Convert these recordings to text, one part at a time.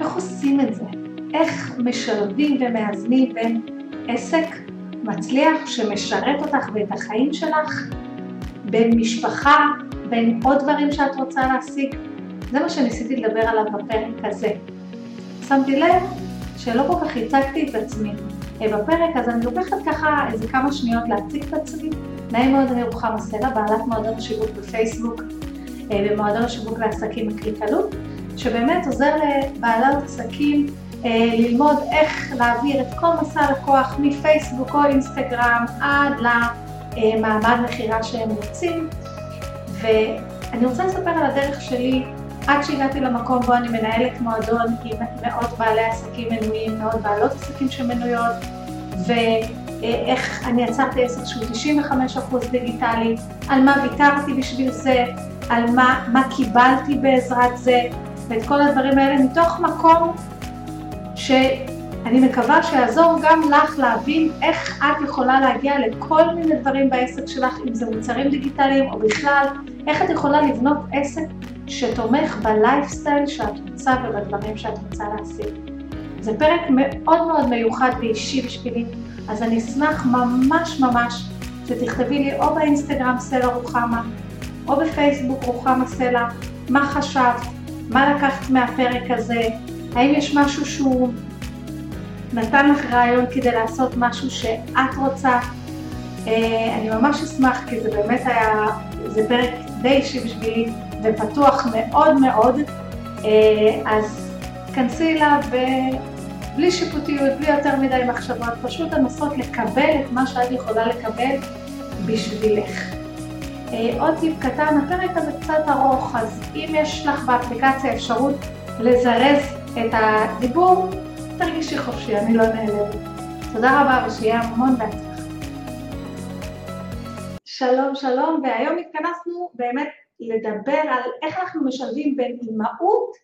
איך עושים את זה? איך משלבים ומאזנים בין עסק מצליח שמשרת אותך ואת החיים שלך, בין משפחה, בין עוד דברים שאת רוצה להשיג? זה מה שניסיתי לדבר עליו בפרק הזה. שמתי לב שלא כל כך הצגתי את עצמי בפרק, אז אני לוקחת ככה איזה כמה שניות להציג את עצמי. נעים מאוד, אני רוחמה הסלע, בעלת מועדון השיווק בפייסבוק במועדון אה, השיווק לעסקים בקליטלות, שבאמת עוזר לבעלת עסקים אה, ללמוד איך להעביר את כל מסע הלקוח מפייסבוק או אינסטגרם עד למעמד מכירה שהם רוצים. ואני רוצה לספר על הדרך שלי עד שהגעתי למקום בו אני מנהלת מועדון עם מאות בעלי עסקים מנויים, מאות בעלות עסקים שמנויות, ואיך אני יצרתי עסק שהוא 95% דיגיטלי, על מה ויתרתי בשביל זה, על מה, מה קיבלתי בעזרת זה, ואת כל הדברים האלה מתוך מקום שאני מקווה שיעזור גם לך להבין איך את יכולה להגיע לכל מיני דברים בעסק שלך, אם זה מוצרים דיגיטליים או בכלל, איך את יכולה לבנות עסק שתומך בלייפסטייל שאת רוצה ובדברים שאת רוצה להשיג. זה פרק מאוד מאוד מיוחד ואישי בשבילי, אז אני אשמח ממש ממש שתכתבי לי או באינסטגרם סלע רוחמה, או בפייסבוק רוחמה סלע, מה חשבת, מה לקחת מהפרק הזה, האם יש משהו שהוא נתן לך רעיון כדי לעשות משהו שאת רוצה. אה, אני ממש אשמח כי זה באמת היה, זה פרק די אישי בשבילי ופתוח מאוד מאוד, אה, אז כנסי אליו בלי שיפוטיות, בלי יותר מדי מחשבות, פשוט לנסות לקבל את מה שאת יכולה לקבל בשבילך. אה, עוד טיפ קטן, הפרק הזה קצת ארוך, אז אם יש לך באפליקציה אפשרות לזרז את הדיבור, תרגישי חופשי, אני לא נעלבת. תודה רבה ושיהיה המון בהצלחה. שלום שלום, והיום התכנסנו באמת לדבר על איך אנחנו משלבים בין אימהות,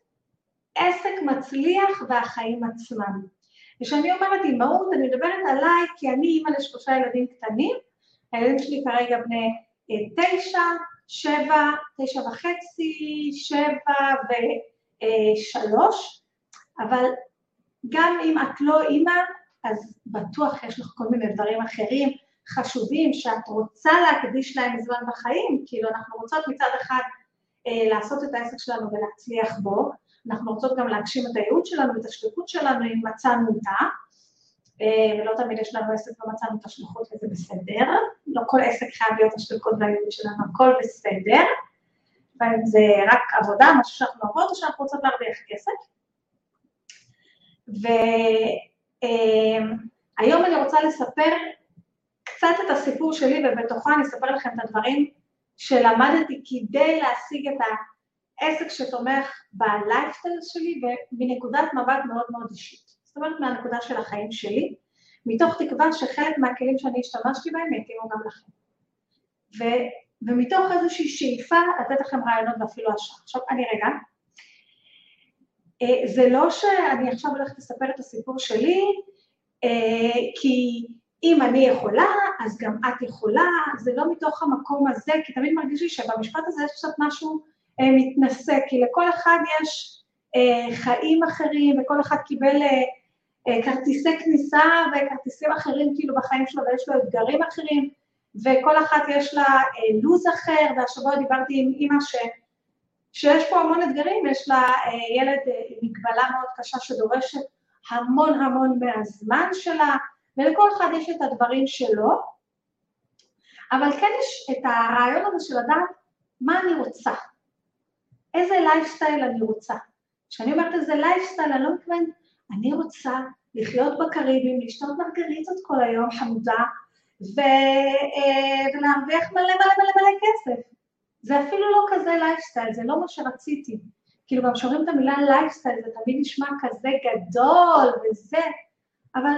עסק מצליח והחיים עצמם. וכשאני אומרת אימהות, אני מדברת עליי כי אני אימא לשלושה ילדים קטנים, הילדים שלי כרגע בני תשע, שבע, תשע וחצי, שבע ושלוש, אבל גם אם את לא אימא, אז בטוח יש לך כל מיני דברים אחרים חשובים שאת רוצה להקדיש להם זמן בחיים, כאילו אנחנו רוצות מצד אחד אה, לעשות את העסק שלנו ולהצליח בו, אנחנו רוצות גם להגשים את הייעוד שלנו ואת השליחות שלנו אם מצאנו אותה, ולא תמיד יש לנו עסק ומצאנו את השליחות וזה בסדר, לא כל עסק חייב להיות השליחות והייעוד שלנו, הכל בסדר, ואם זה רק עבודה, משהו שאנחנו עובדות או שאנחנו רוצות להרוויח כסף. והיום אה, אני רוצה לספר קצת את הסיפור שלי ובתוכו אני אספר לכם את הדברים שלמדתי כדי להשיג את העסק שתומך בלייפסטייל שלי ומנקודת מבט מאוד מאוד אישית. זאת אומרת מהנקודה של החיים שלי, מתוך תקווה שחלק מהכלים שאני השתמשתי בהם יתאימו גם לכם. ו, ומתוך איזושהי שאיפה לתת לכם רעיונות ואפילו השעה. עכשיו אני רגע, אה, זה לא שאני עכשיו הולכת לספר את הסיפור שלי, אה, כי אם אני יכולה, אז גם את יכולה, זה לא מתוך המקום הזה, כי תמיד מרגיש לי שבמשפט הזה יש קצת משהו אה, מתנשא, כי לכל אחד יש חיים אחרים, וכל אחד קיבל כרטיסי כניסה וכרטיסים אחרים כאילו בחיים שלו, ויש לו אתגרים אחרים, וכל אחת יש לה אה, לו"ז אחר, והשבוע דיברתי עם אימא ש... שיש פה המון אתגרים, יש לה אה, ילד אה, עם מגבלה מאוד קשה שדורשת המון המון מהזמן שלה, ולכל אחד יש את הדברים שלו, אבל כן יש את הרעיון הזה של לדעת מה אני רוצה, איזה לייפסטייל אני רוצה. כשאני אומרת איזה לייפסטייל, אני לא מתכוונת, אני רוצה לחיות בקריביים, לשתות מרגריצות כל היום, חמודה, ו... אה, ולהרוויח מלא מלא מלא מלא כסף. זה אפילו לא כזה לייפסטייל, זה לא מה שרציתי. כאילו, גם כשאומרים את המילה לייפסטייל, זה תמיד נשמע כזה גדול וזה, אבל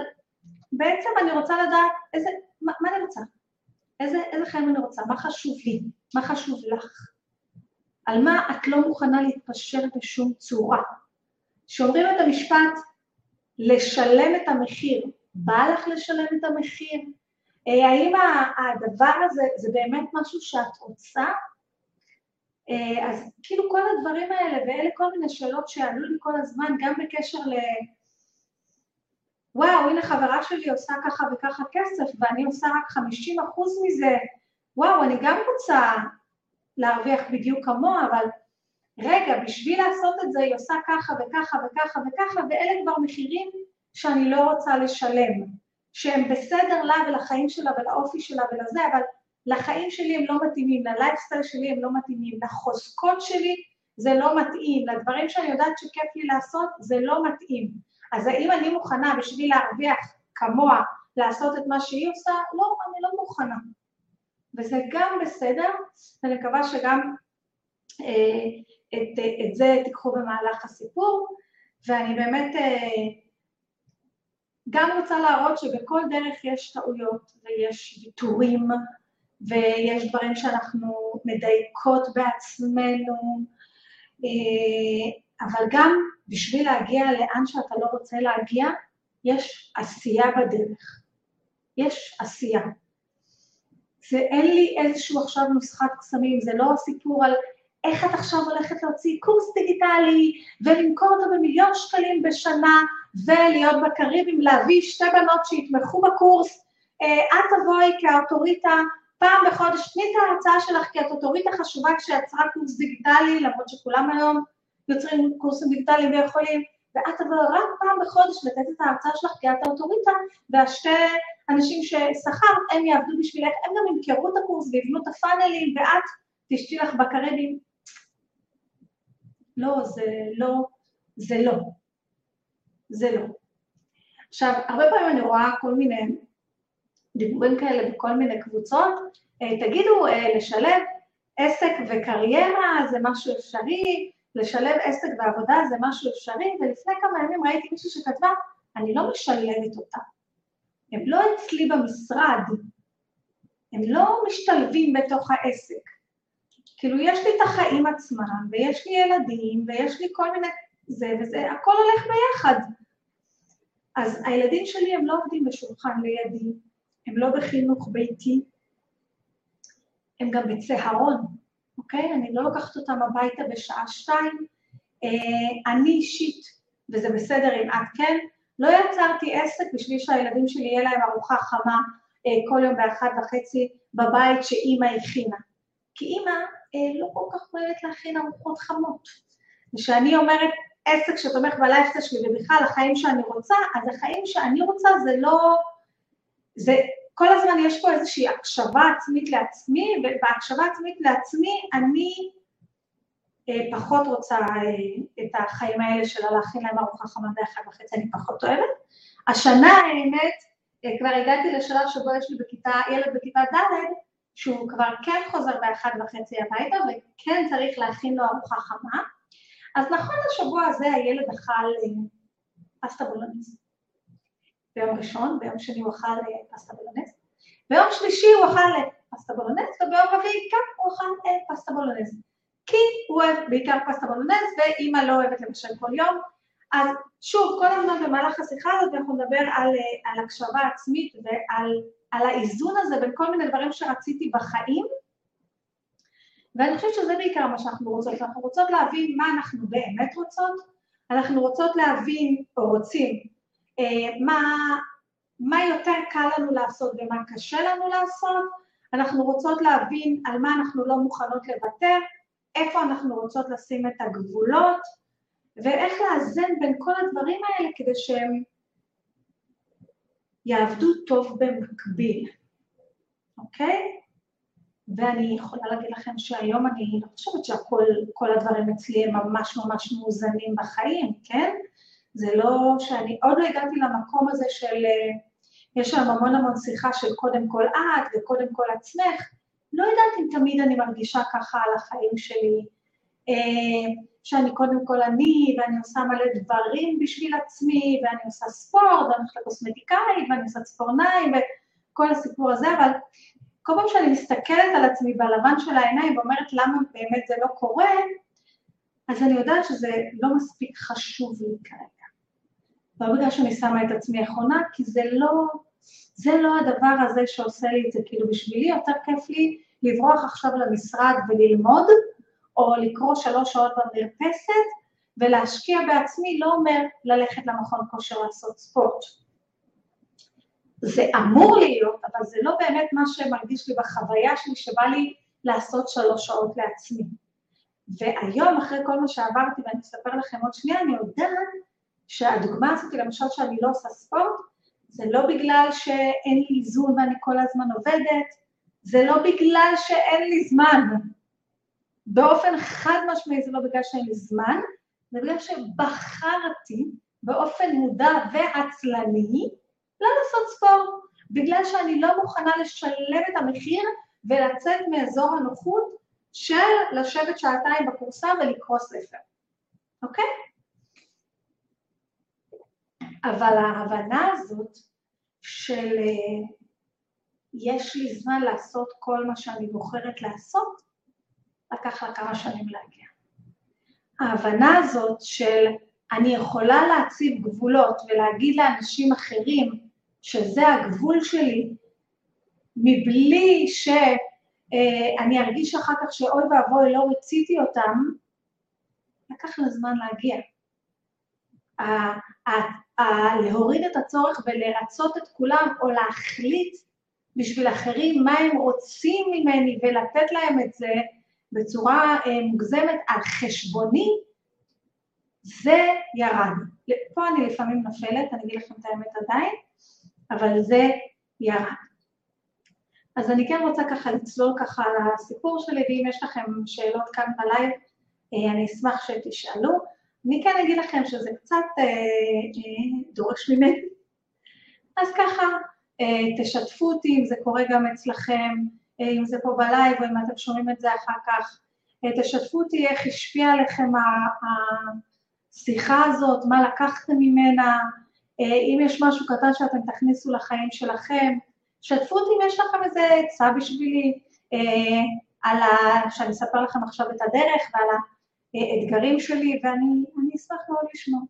בעצם אני רוצה לדעת איזה, מה, מה אני רוצה? איזה, איזה חיים אני רוצה? מה חשוב לי? מה חשוב לך? על מה את לא מוכנה להתפשר בשום צורה? כשאומרים את המשפט, לשלם את המחיר, בא לך לשלם את המחיר? אה, האם הדבר הזה זה באמת משהו שאת רוצה? אה, אז כאילו כל הדברים האלה, ואלה כל מיני שאלות שעלו לי כל הזמן, גם בקשר ל... וואו, הנה חברה שלי עושה ככה וככה כסף, ואני עושה רק 50 אחוז מזה, וואו, אני גם רוצה להרוויח בדיוק כמוה, אבל רגע, בשביל לעשות את זה היא עושה ככה וככה וככה וככה, ואלה כבר מחירים שאני לא רוצה לשלם, שהם בסדר לה ולחיים שלה ולאופי שלה ולזה, אבל לחיים שלי הם לא מתאימים, ללייפסטייל שלי הם לא מתאימים, לחוזקות שלי זה לא מתאים, לדברים שאני יודעת שכיף לי לעשות זה לא מתאים. אז האם אני מוכנה בשביל להרוויח כמוה לעשות את מה שהיא עושה? לא, אני לא מוכנה. וזה גם בסדר, ואני מקווה שגם אה, את, את זה תיקחו במהלך הסיפור, ואני באמת אה, גם רוצה להראות שבכל דרך יש טעויות ויש ויתורים ויש דברים שאנחנו מדייקות בעצמנו, אה, אבל גם בשביל להגיע לאן שאתה לא רוצה להגיע, יש עשייה בדרך. יש עשייה. זה אין לי איזשהו עכשיו נוסחת קסמים, זה לא סיפור על איך את עכשיו הולכת להוציא קורס דיגיטלי ולמכור אותו במיליון שקלים בשנה ולהיות בקריבים, להביא שתי בנות שיתמכו בקורס, אה, את תבואי כאוטוריטה פעם בחודש, תני את ההרצאה שלך כי את אוטוריטה חשובה כשיצרה קורס דיגיטלי, למרות שכולם היום יוצרים קורסים דיגיטליים ויכולים, ואת תבואי רק פעם בחודש לתת את ההרצאה שלך כי את האוטוריטה, והשתי אנשים ששכרת, הם יעבדו בשבילך, הם גם ימכרו את הקורס ויבנו את הפאנלים, ואת תשתי לך בקריבים. לא, זה לא, זה לא. זה לא. עכשיו, הרבה פעמים אני רואה כל מיני דיבורים כאלה בכל מיני קבוצות, אה, תגידו, אה, לשלב עסק וקריירה זה משהו אפשרי, לשלב עסק ועבודה זה משהו אפשרי, ולפני כמה ימים ראיתי מישהי שכתבה, אני לא משלבת אותה. הם לא אצלי במשרד, הם לא משתלבים בתוך העסק. כאילו, יש לי את החיים עצמם, ויש לי ילדים, ויש לי כל מיני... זה וזה, הכל הולך ביחד. אז הילדים שלי הם לא עובדים בשולחן לידי, הם לא בחינוך ביתי, הם גם בצהרון, אוקיי? אני לא לוקחת אותם הביתה בשעה שתיים. אה, אני אישית, וזה בסדר אם את כן, לא יצרתי עסק בשביל שהילדים שלי יהיה להם ארוחה חמה אה, כל יום באחת וחצי בבית שאימא הכינה. כי אימא אה, לא כל כך אוהבת להכין ארוחות חמות. וכשאני אומרת עסק שתומך בלייפסטייל שלי ובכלל החיים שאני רוצה, אז החיים שאני רוצה זה לא... זה כל הזמן יש פה איזושהי הקשבה עצמית לעצמי, ובהקשבה עצמית לעצמי אני אה, פחות רוצה אה, את החיים האלה של להכין להם ארוחה חמה באחד וחצי, אני פחות אוהבת. השנה האמת, אה, כבר הגעתי לשלב שבו יש לי בכיתה, ילד בכיתה ד', שהוא כבר כן חוזר באחד וחצי הביתה, וכן צריך להכין לו ארוחה חמה. אז נכון לשבוע הזה הילד אכל אה, פסטה בולוניס. ביום ראשון, ביום שני הוא אכל אה, פסטה בולונז, ביום שלישי הוא אכל אה, פסטה בולונז, וביום רביעי גם הוא אכל פסטה בולונז. כי הוא אוהב בעיקר פסטה בולונז, ואימא לא אוהבת לבשל כל יום. אז שוב, כל הזמן במהלך השיחה הזאת אנחנו נדבר על, על הקשבה עצמית ועל על האיזון הזה בין כל מיני דברים שרציתי בחיים, ואני חושבת שזה בעיקר מה שאנחנו רוצות. אנחנו רוצות להבין מה אנחנו באמת רוצות, אנחנו רוצות להבין, או רוצים, אה, מה, מה יותר קל לנו לעשות ומה קשה לנו לעשות, אנחנו רוצות להבין על מה אנחנו לא מוכנות לוותר, איפה אנחנו רוצות לשים את הגבולות, ואיך לאזן בין כל הדברים האלה כדי שהם יעבדו טוב במקביל, אוקיי? ואני יכולה להגיד לכם שהיום אני לא חושבת שכל הדברים אצלי הם ממש ממש מאוזנים בחיים, כן? זה לא שאני עוד לא הגעתי למקום הזה של, אה, יש שם המון המון שיחה של קודם כל את וקודם כל עצמך, לא יודעת אם תמיד אני מרגישה ככה על החיים שלי, שאני קודם כל אני, ואני עושה מלא דברים בשביל עצמי, ואני עושה ספורט, ואני הולכת לקוסמטיקאית, ואני עושה ציפורניים, וכל הסיפור הזה, אבל כל פעם שאני מסתכלת על עצמי בלבן של העיניים ואומרת למה באמת זה לא קורה, אז אני יודעת שזה לא מספיק חשוב לי כרגע. לא בגלל שאני שמה את עצמי אחרונה, כי זה לא, זה לא הדבר הזה שעושה לי את זה כאילו בשבילי, יותר כיף לי לברוח עכשיו למשרד וללמוד, או לקרוא שלוש שעות במרפסת, ולהשקיע בעצמי לא אומר ללכת למכון כושר לעשות ספורט. זה אמור להיות, אבל זה לא באמת מה שמרגיש לי בחוויה שלי, שבא לי לעשות שלוש שעות לעצמי. והיום, אחרי כל מה שעברתי, ואני אספר לכם עוד שנייה, אני יודעת שהדוגמה הזאת, למשל שאני לא עושה ספורט, זה לא בגלל שאין לי איזון ואני כל הזמן עובדת, זה לא בגלל שאין לי זמן. באופן חד משמעי זה לא בגלל שאין לי זמן, זה בגלל שבחרתי באופן מודע ועצלני לא לעשות ספורט, בגלל שאני לא מוכנה לשלם את המחיר ולצאת מאזור הנוחות של לשבת שעתיים בקורסה ולקרוא ספר, אוקיי? אבל ההבנה הזאת של אה, יש לי זמן לעשות כל מה שאני בוחרת לעשות, לקח לה כמה שנים להגיע. ההבנה הזאת של אני יכולה להציב גבולות ולהגיד לאנשים אחרים שזה הגבול שלי, מבלי שאני אה, ארגיש אחר כך שאוי ואבוי לא רציתי אותם, לקח לה זמן להגיע. להוריד את הצורך ולרצות את כולם, או להחליט בשביל אחרים מה הם רוצים ממני ולתת להם את זה בצורה אה, מוגזמת על חשבוני, זה ירד. פה אני לפעמים נופלת, אני אגיד לכם את האמת עדיין, אבל זה ירד. אז אני כן רוצה ככה לצלול ככה לסיפור שלי, ואם יש לכם שאלות כאן בלייב, אה, אני אשמח שתשאלו. אני כן אגיד לכם שזה קצת אה, אה, דורש ממני. אז ככה, אה, תשתפו אותי אם זה קורה גם אצלכם, אם זה פה בלייב או אם אתם שומעים את זה אחר כך. אה, תשתפו אותי איך השפיעה עליכם השיחה הזאת, מה לקחתם ממנה, אה, אם יש משהו קטן שאתם תכניסו לחיים שלכם. שתפו אותי אם יש לכם איזה עצה בשבילי, אה, על ה... שאני אספר לכם עכשיו את הדרך ועל. האתגרים שלי, ואני אשמח מאוד לשמוע.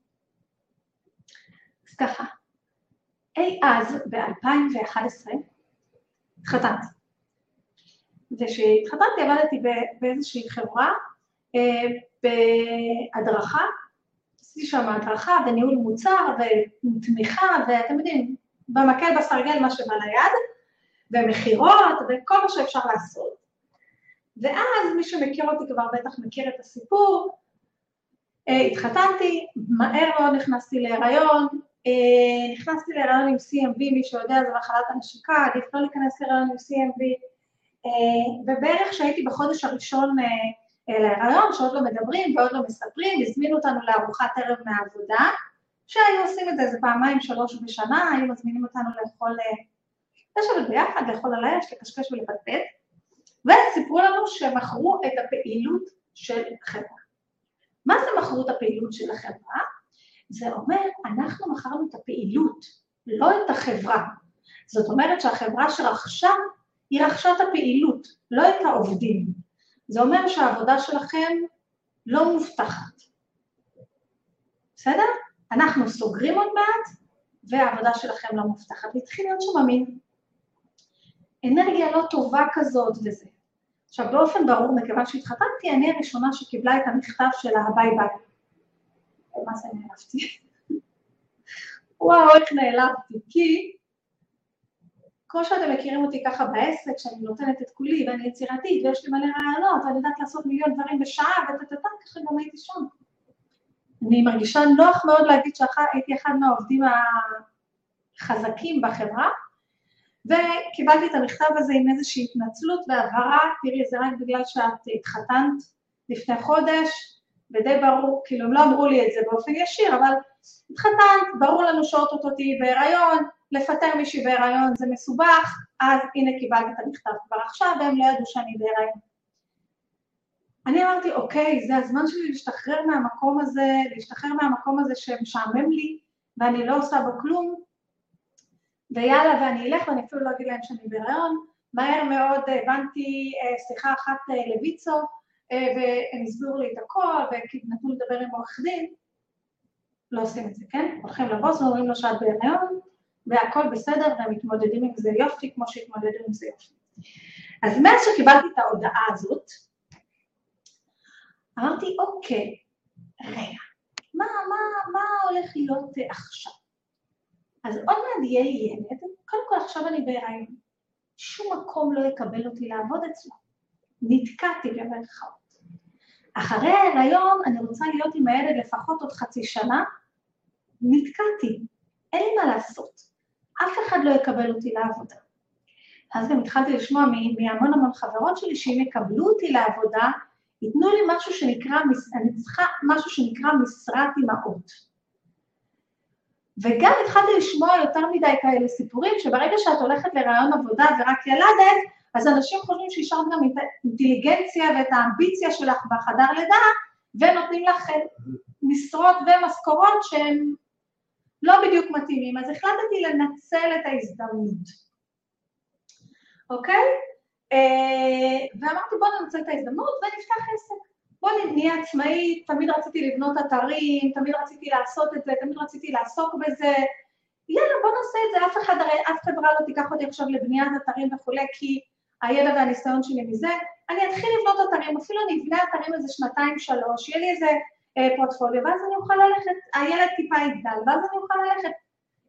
אז ככה, אי אז, ב-2011, התחתנתי. וכשהתחתנתי עבדתי באיזושהי חברה, אה, בהדרכה, עשיתי שם הדרכה וניהול מוצר ותמיכה, ואתם יודעים, במקל בסרגל מה שבא ליד, ומכירות וכל מה שאפשר לעשות. ואז מי שמכיר אותי כבר בטח מכיר את הסיפור, אה, התחתנתי, מהר מאוד נכנסתי להיריון, אה, נכנסתי להיריון עם CMV, מי שיודע זה מחלת הנשיקה, עדיף לא להיכנס להיריון עם CMV, ובערך כשהייתי בחודש הראשון להיריון, שעוד לא מדברים ועוד לא מספרים, הזמינו אותנו לארוחת ערב מהעבודה, שהיו עושים את זה איזה פעמיים, שלוש בשנה, היו מזמינים אותנו לאכול, לשבת ביחד, לאכול על האש, לקשקש ולפטפט. וסיפרו לנו שמכרו את הפעילות של החברה. מה זה מכרו את הפעילות של החברה? זה אומר, אנחנו מכרנו את הפעילות, לא את החברה. זאת אומרת שהחברה שרכשה, היא רכשה את הפעילות, לא את העובדים. זה אומר שהעבודה שלכם לא מובטחת. בסדר? אנחנו סוגרים עוד מעט, והעבודה שלכם לא מובטחת. והתחיל להיות שם מין אנרגיה לא טובה כזאת וזה. עכשיו, באופן ברור, מכיוון שהתחתנתי, אני הראשונה שקיבלה את המכתב של הביי ביי. מה זה נעלבתי? וואו, איך נעלבתי, כי כמו שאתם מכירים אותי ככה בעסק, שאני נותנת את כולי ואני יצירתית ויש לי מלא רעיונות ואני יודעת לעשות מיליון דברים בשעה וטטטה, ככה גם הייתי שם. אני מרגישה נוח מאוד להגיד שהייתי אחד מהעובדים החזקים בחברה, וקיבלתי את המכתב הזה עם איזושהי התנצלות והבהרה, תראי, זה רק בגלל שאת התחתנת לפני חודש, ודי ברור, כאילו הם לא אמרו לי את זה באופן ישיר, אבל התחתנת, ברור לנו שאו-טו-טו תהיי בהיריון, לפטר מישהי בהיריון זה מסובך, אז הנה קיבלתי את המכתב כבר עכשיו, והם לא ידעו שאני בהיריון. אני אמרתי, אוקיי, זה הזמן שלי להשתחרר מהמקום הזה, להשתחרר מהמקום הזה שמשעמם לי, ואני לא עושה בו כלום, ויאללה, ואני אלך, ואני אפילו לא אגיד להם שאני בהיריון. מהר מאוד הבנתי אה, שיחה אחת אה, לויצו, אה, והם הסבירו לי את הכל, ונתנו לדבר עם עורך דין. לא עושים את זה, כן? הולכים לבוס ואומרים לו שאת בהיריון, והכל בסדר, והם מתמודדים עם זה יופי, כמו שהתמודדו עם זה יופי. אז מאז שקיבלתי את ההודעה הזאת, אמרתי, אוקיי, רגע, מה, מה, מה הולך להיות עכשיו? אז עוד מעט יהיה ילד, קודם כל עכשיו אני בהיריון, שום מקום לא יקבל אותי לעבוד אצלו. נתקעתי במרכאות. אחרי ההיריון אני רוצה להיות עם הילד לפחות עוד חצי שנה, נתקעתי, אין לי מה לעשות. אף אחד לא יקבל אותי לעבודה. אז גם התחלתי לשמוע מהמון המון חברות שלי שאם יקבלו אותי לעבודה, ייתנו לי משהו שנקרא, אני צריכה משהו שנקרא משרת אימהות. וגם התחלתי לשמוע יותר מדי כאלה סיפורים, שברגע שאת הולכת לרעיון עבודה ורק ילדת, אז אנשים חושבים שהשארת גם את האינטליגנציה ואת האמביציה שלך בחדר לידה, ונותנים לך משרות ומשכורות שהן לא בדיוק מתאימים. אז החלטתי לנצל את ההזדמנות, אוקיי? אה, ואמרתי בואו ננצל את ההזדמנות ונפתח עסק. בואו נהיה עצמאית, תמיד רציתי לבנות אתרים, תמיד רציתי לעשות את זה, תמיד רציתי לעסוק בזה. יאללה, בואו נעשה את זה, אף אחד, הרי אף חברה לא תיקח אותי עכשיו לבניית אתרים וכולי, כי הידע והניסיון שלי מזה, אני אתחיל לבנות אתרים, אפילו אני אבנה אתרים איזה שנתיים-שלוש, יהיה לי איזה פורטפוליו, ואז אני אוכל ללכת, הילד טיפה יגדל, ואז אני אוכל ללכת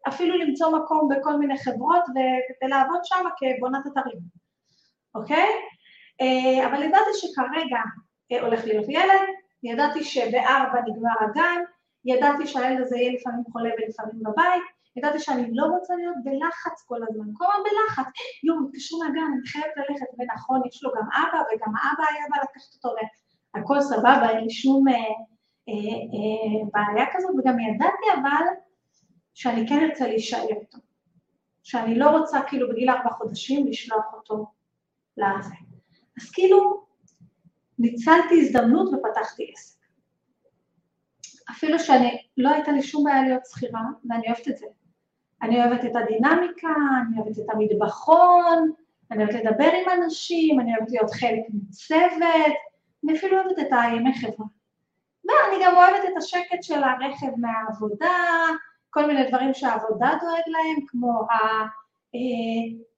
אפילו למצוא מקום בכל מיני חברות ולעבוד שם כבונת אתרים, אוקיי? אה, אבל ידעתי שכרגע אה, הולך להיות ילד, ידעתי שבארבע נגמר הגן, ידעתי שהילד הזה יהיה לפעמים חולה ולפעמים בבית, ידעתי שאני לא רוצה להיות בלחץ כל הזמן, כל הזמן בלחץ, יואו, מתקשרו מהגן, אני חייבת ללכת, ונכון, יש לו גם אבא, וגם האבא היה בא לקחת אותו, והכל סבבה, אין לי שום אה, אה, אה, בעיה כזאת, וגם ידעתי אבל שאני כן ארצה להישאר איתו, שאני לא רוצה כאילו בגיל ארבע חודשים לשלוח אותו לזה. אז כאילו, ניצלתי הזדמנות ופתחתי עסק. אפילו שאני, לא הייתה לי שום בעיה להיות שכירה, ואני אוהבת את זה. אני אוהבת את הדינמיקה, אני אוהבת את המטבחון, אני אוהבת לדבר עם אנשים, אני אוהבת להיות חלק מצוות, אני אפילו אוהבת את הימי חברה. ואני גם אוהבת את השקט של הרכב מהעבודה, כל מיני דברים שהעבודה דואג להם, כמו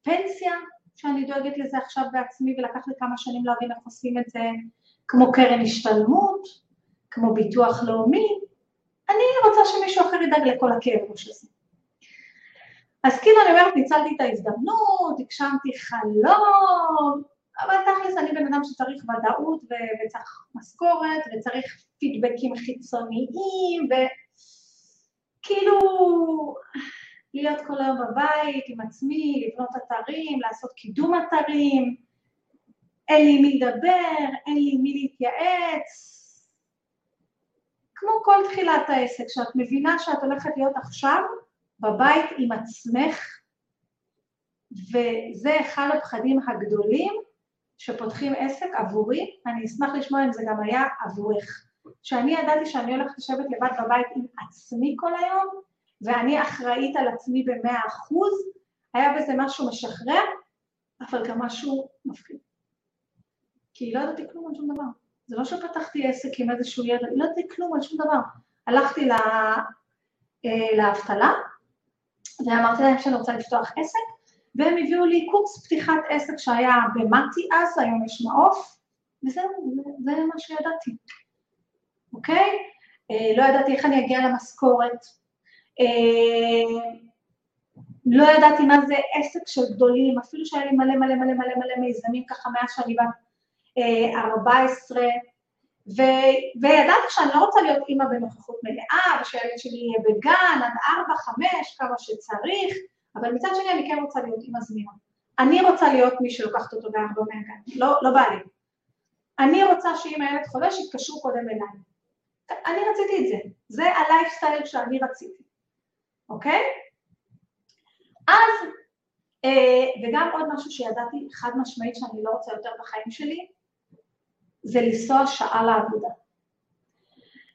הפנסיה, שאני דואגת לזה עכשיו בעצמי ולקח לי כמה שנים להבין איך עושים את זה, כמו קרן השתלמות, כמו ביטוח לאומי, אני רוצה שמישהו אחר ידאג לכל הכאב ראש הזה. אז כאילו אני אומרת, ניצלתי את ההזדמנות, הגשמתי חלום, אבל תכלס אני בן אדם שצריך ודאות וצריך משכורת וצריך פידבקים חיצוניים וכאילו להיות כל היום בבית עם עצמי, לבנות אתרים, לעשות קידום אתרים, אין לי מי לדבר, אין לי מי להתייעץ. כמו כל תחילת העסק, שאת מבינה שאת הולכת להיות עכשיו בבית עם עצמך, וזה אחד הפחדים הגדולים שפותחים עסק עבורי, אני אשמח לשמוע אם זה גם היה עבורך. שאני ידעתי שאני הולכת לשבת לבד בבית עם עצמי כל היום, ואני אחראית על עצמי במאה אחוז, היה בזה משהו משחרר, אבל גם משהו מפחיד. כי לא ידעתי כלום על שום דבר. זה לא שפתחתי עסק עם איזשהו ידע, לא ידעתי כלום על שום דבר. הלכתי לה, אה, לאבטלה, ואמרתי להם שאני רוצה לפתוח עסק, והם הביאו לי קורס פתיחת עסק שהיה במתי אז, היום יש מעוף, וזהו, זה, זה מה שידעתי, אוקיי? אה, לא ידעתי איך אני אגיע למשכורת, אה, לא ידעתי מה זה עסק של גדולים, אפילו שהיה לי מלא מלא מלא מלא מלא מיזמים ככה מאז שאני בת 14, ו, וידעתי שאני לא רוצה להיות אימא בנוכחות מלאה, ושהילד שלי יהיה בגן עד 4, 5, כמה שצריך, אבל מצד שני אני כן רוצה להיות אימא זמינה. אני רוצה להיות מי שלוקחת אותו בארבע מהגן, לא, לא בא לי. אני רוצה שאם הילד חולה, שיתקשרו קודם אליי. אני רציתי את זה, זה הלייפסטייל שאני רציתי, אוקיי? אז, אה, וגם עוד משהו שידעתי חד משמעית שאני לא רוצה יותר בחיים שלי, זה לנסוע שעה לעבודה.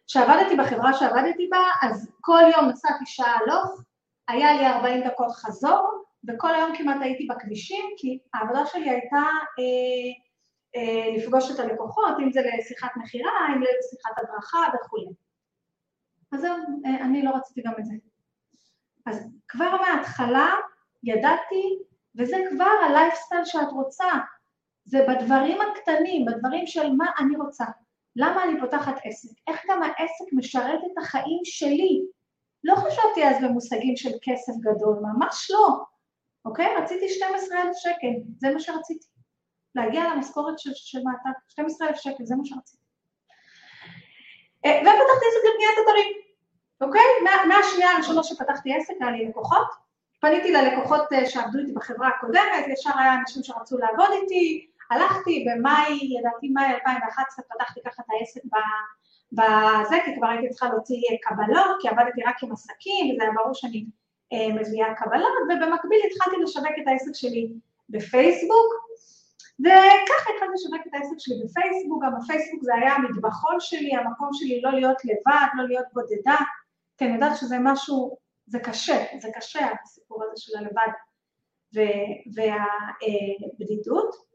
כשעבדתי בחברה שעבדתי בה, אז כל יום נסעתי שעה הלוך, היה לי 40 דקות חזור, וכל היום כמעט הייתי בכבישים, כי העבודה שלי הייתה אה, אה, לפגוש את הלקוחות, אם זה לשיחת מכירה, אם זה לשיחת הדרכה וכולי. אז זהו, אה, אני לא רציתי גם את זה. אז כבר מההתחלה ידעתי, וזה כבר הלייפסטייל שאת רוצה, זה בדברים הקטנים, בדברים של מה אני רוצה. למה אני פותחת עסק? איך גם העסק משרת את החיים שלי? לא חשבתי אז במושגים של כסף גדול, ממש לא, אוקיי? רציתי 12,000 שקל, זה מה שרציתי. להגיע למשכורת של, של מעטה, 12,000 שקל, זה מה שרציתי. אה, ופתחתי עסק לבניית אתרים, אוקיי? מהשנייה הראשונה שפתחתי עסק, היה לי לקוחות, פניתי ללקוחות אה, שעבדו איתי בחברה הקודמת, ישר היה אנשים שרצו לעבוד איתי, הלכתי במאי, לדעתי מאי 2011, פתחתי ככה את העסק בזה, כי כבר הייתי צריכה להוציא קבלות, כי עבדתי רק עם עסקים, וזה היה ברור שאני אה, מביאה קבלות, ובמקביל התחלתי לשווק את העסק שלי בפייסבוק, וככה התחלתי לשווק את העסק שלי בפייסבוק, גם הפייסבוק זה היה המטבחון שלי, המקום שלי לא להיות לבד, לא להיות בודדה, כי אני יודעת שזה משהו, זה קשה, זה קשה הסיפור הזה של הלבד והבדידות.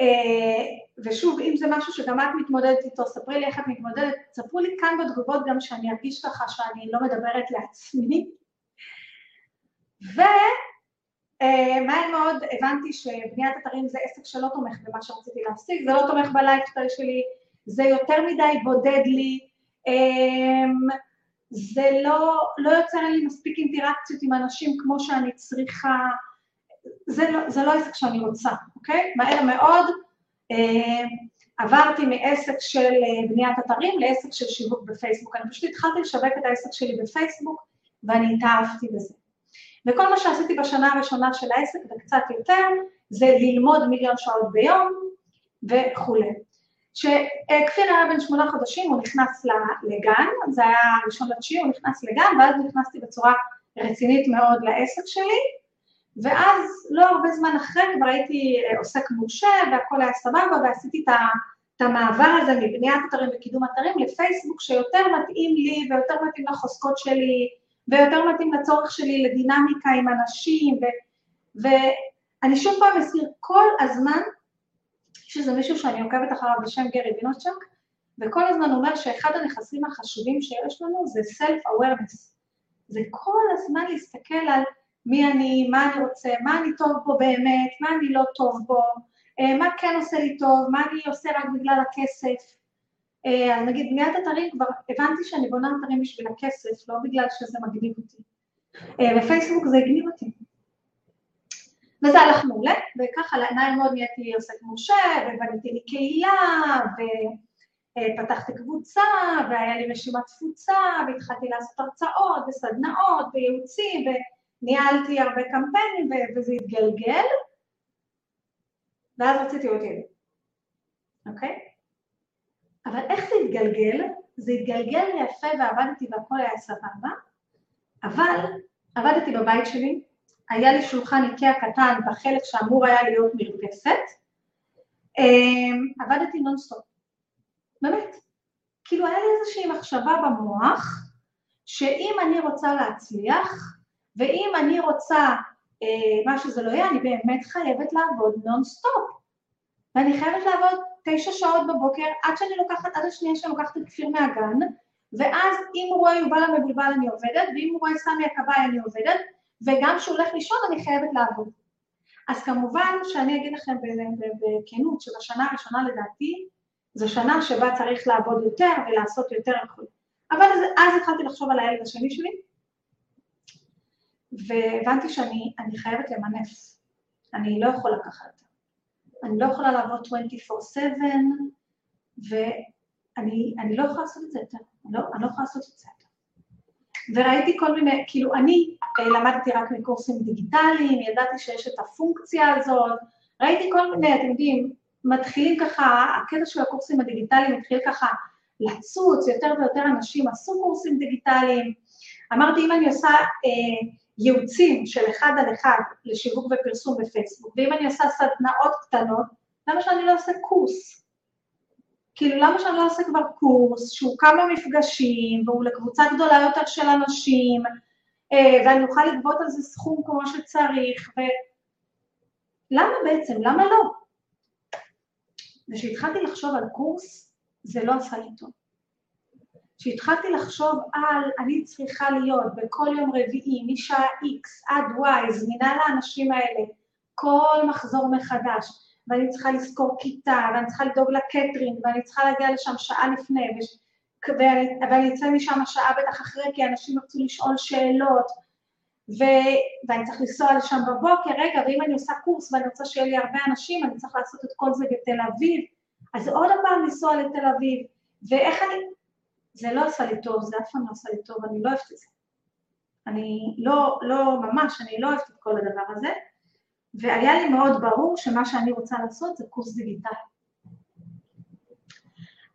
אה, ושוב, אם זה משהו שגם את מתמודדת איתו, ספרי לי איך את מתמודדת, ספרו לי כאן בתגובות גם שאני ארגיש ככה שאני לא מדברת לעצמי. ומהר מאוד הבנתי שבניית אתרים זה עסק שלא תומך במה שרציתי להשיג, זה לא תומך בלייפסטייל שלי, זה יותר מדי בודד לי, אמ, זה לא, לא יוצר לי מספיק אינטראקציות עם אנשים כמו שאני צריכה, זה לא, זה לא עסק שאני רוצה, אוקיי? מהר מאוד אה, עברתי מעסק של אה, בניית אתרים לעסק של שיווק בפייסבוק. אני פשוט התחלתי לשווק את העסק שלי בפייסבוק ואני התאהבתי בזה. וכל מה שעשיתי בשנה הראשונה של העסק וקצת יותר, זה ללמוד מיליון שעות ביום וכולי. כשכפיר היה בן שמונה חודשים, הוא נכנס לגן, זה היה ראשון לתשיעי, הוא נכנס לגן, ואז נכנסתי בצורה רצינית מאוד לעסק שלי, ואז לא הרבה זמן אחרי כבר הייתי אה, עוסק מורשה והכל היה סבבה ועשיתי את המעבר הזה מבניית אתרים וקידום אתרים לפייסבוק שיותר מתאים לי ויותר מתאים לחוזקות שלי ויותר מתאים לצורך שלי לדינמיקה עם אנשים ו, ואני שוב פעם אזכיר כל הזמן שזה מישהו שאני עוקבת אחריו בשם גרי וינוצ'ק וכל הזמן אומר שאחד הנכסים החשובים שיש לנו זה self-awareness. זה כל הזמן להסתכל על מי אני, מה אני רוצה, מה אני טוב בו באמת, מה אני לא טוב בו, אה, מה כן עושה לי טוב, מה אני עושה רק בגלל הכסף. אה, אז נגיד בניית אתרים, כבר הבנתי שאני בונה אתרים בשביל הכסף, לא בגלל שזה מגניב אותי. אה, בפייסבוק זה הגניב אותי. וזה הלך מעולה, וככה לעיניים מאוד נהייתי עוסק מורשה, ובניתי לי קהילה, ופתחתי קבוצה, והיה לי רשימת תפוצה, והתחלתי לעשות הרצאות וסדנאות וייעוצים, ניהלתי הרבה קמפיינים וזה התגלגל, ואז רציתי עוד ילד, אוקיי? אבל איך זה התגלגל? זה התגלגל יפה ועבדתי והכל היה סבבה, אבל עבדתי בבית שלי, היה לי שולחן איקאה קטן בחלק שאמור היה להיות מרפסת, אמ, עבדתי נונסטופ, באמת. כאילו היה לי איזושהי מחשבה במוח, שאם אני רוצה להצליח, ואם אני רוצה אה, מה שזה לא יהיה, אני באמת חייבת לעבוד נונסטופ. ואני חייבת לעבוד תשע שעות בבוקר עד שאני לוקחת, עד השנייה שאני לוקחת את כפיר מהגן, ואז אם הוא רואה יובל המבולבל אני עובדת, ואם הוא רואה סמי הכבאי אני עובדת, וגם כשהוא הולך לישון אני חייבת לעבוד. אז כמובן שאני אגיד לכם בכנות שבשנה הראשונה לדעתי זו שנה שבה צריך לעבוד יותר ולעשות יותר וכו'. אבל אז התחלתי לחשוב על הילד השני שלי, והבנתי שאני חייבת למנף, אני לא יכולה ככה יותר. אני לא יכולה לעבוד 24/7, ואני לא יכולה לעשות את זה יותר, לא, אני לא יכולה לעשות את זה יותר. וראיתי כל מיני, כאילו אני אה, למדתי רק מקורסים דיגיטליים, ידעתי שיש את הפונקציה הזאת, ראיתי כל מיני, אתם יודעים, מתחילים ככה, הקטע של הקורסים הדיגיטליים מתחיל ככה לצוץ, יותר ויותר אנשים עשו קורסים דיגיטליים. אמרתי, אם אני עושה אה, ייעוצים של אחד על אחד לשיווק ופרסום בפייסבוק, ואם אני עושה סדנאות קטנות, למה שאני לא אעשה קורס? כאילו, למה שאני לא אעשה כבר קורס שהוא כמה מפגשים, והוא לקבוצה גדולה יותר של אנשים, אה, ואני אוכל לגבות על זה סכום כמו שצריך, ו... למה בעצם? למה לא? וכשהתחלתי לחשוב על קורס, זה לא עשה לי טוב. כשהתחלתי לחשוב על אני צריכה להיות בכל יום רביעי משעה X עד Y זמינה לאנשים האלה כל מחזור מחדש ואני צריכה לזכור כיתה, ואני צריכה לדאוג לקטרינג, ואני צריכה להגיע לשם שעה לפני, וש... ואני, ואני אצא משם שעה בטח אחרי, כי אנשים ירצו לשאול שאלות, ו... ואני צריך לנסוע לשם בבוקר, רגע, ואם אני עושה קורס ואני רוצה שיהיה לי הרבה אנשים, אני צריך לעשות את כל זה בתל אביב, אז עוד פעם לנסוע לתל אביב, ואיך אני... זה לא עשה לי טוב, זה אף פעם לא עשה לי טוב, אני לא אוהבת את זה. אני לא, לא, ממש, אני לא אוהבת את כל הדבר הזה, והיה לי מאוד ברור שמה שאני רוצה לעשות זה קורס דיגיטלי.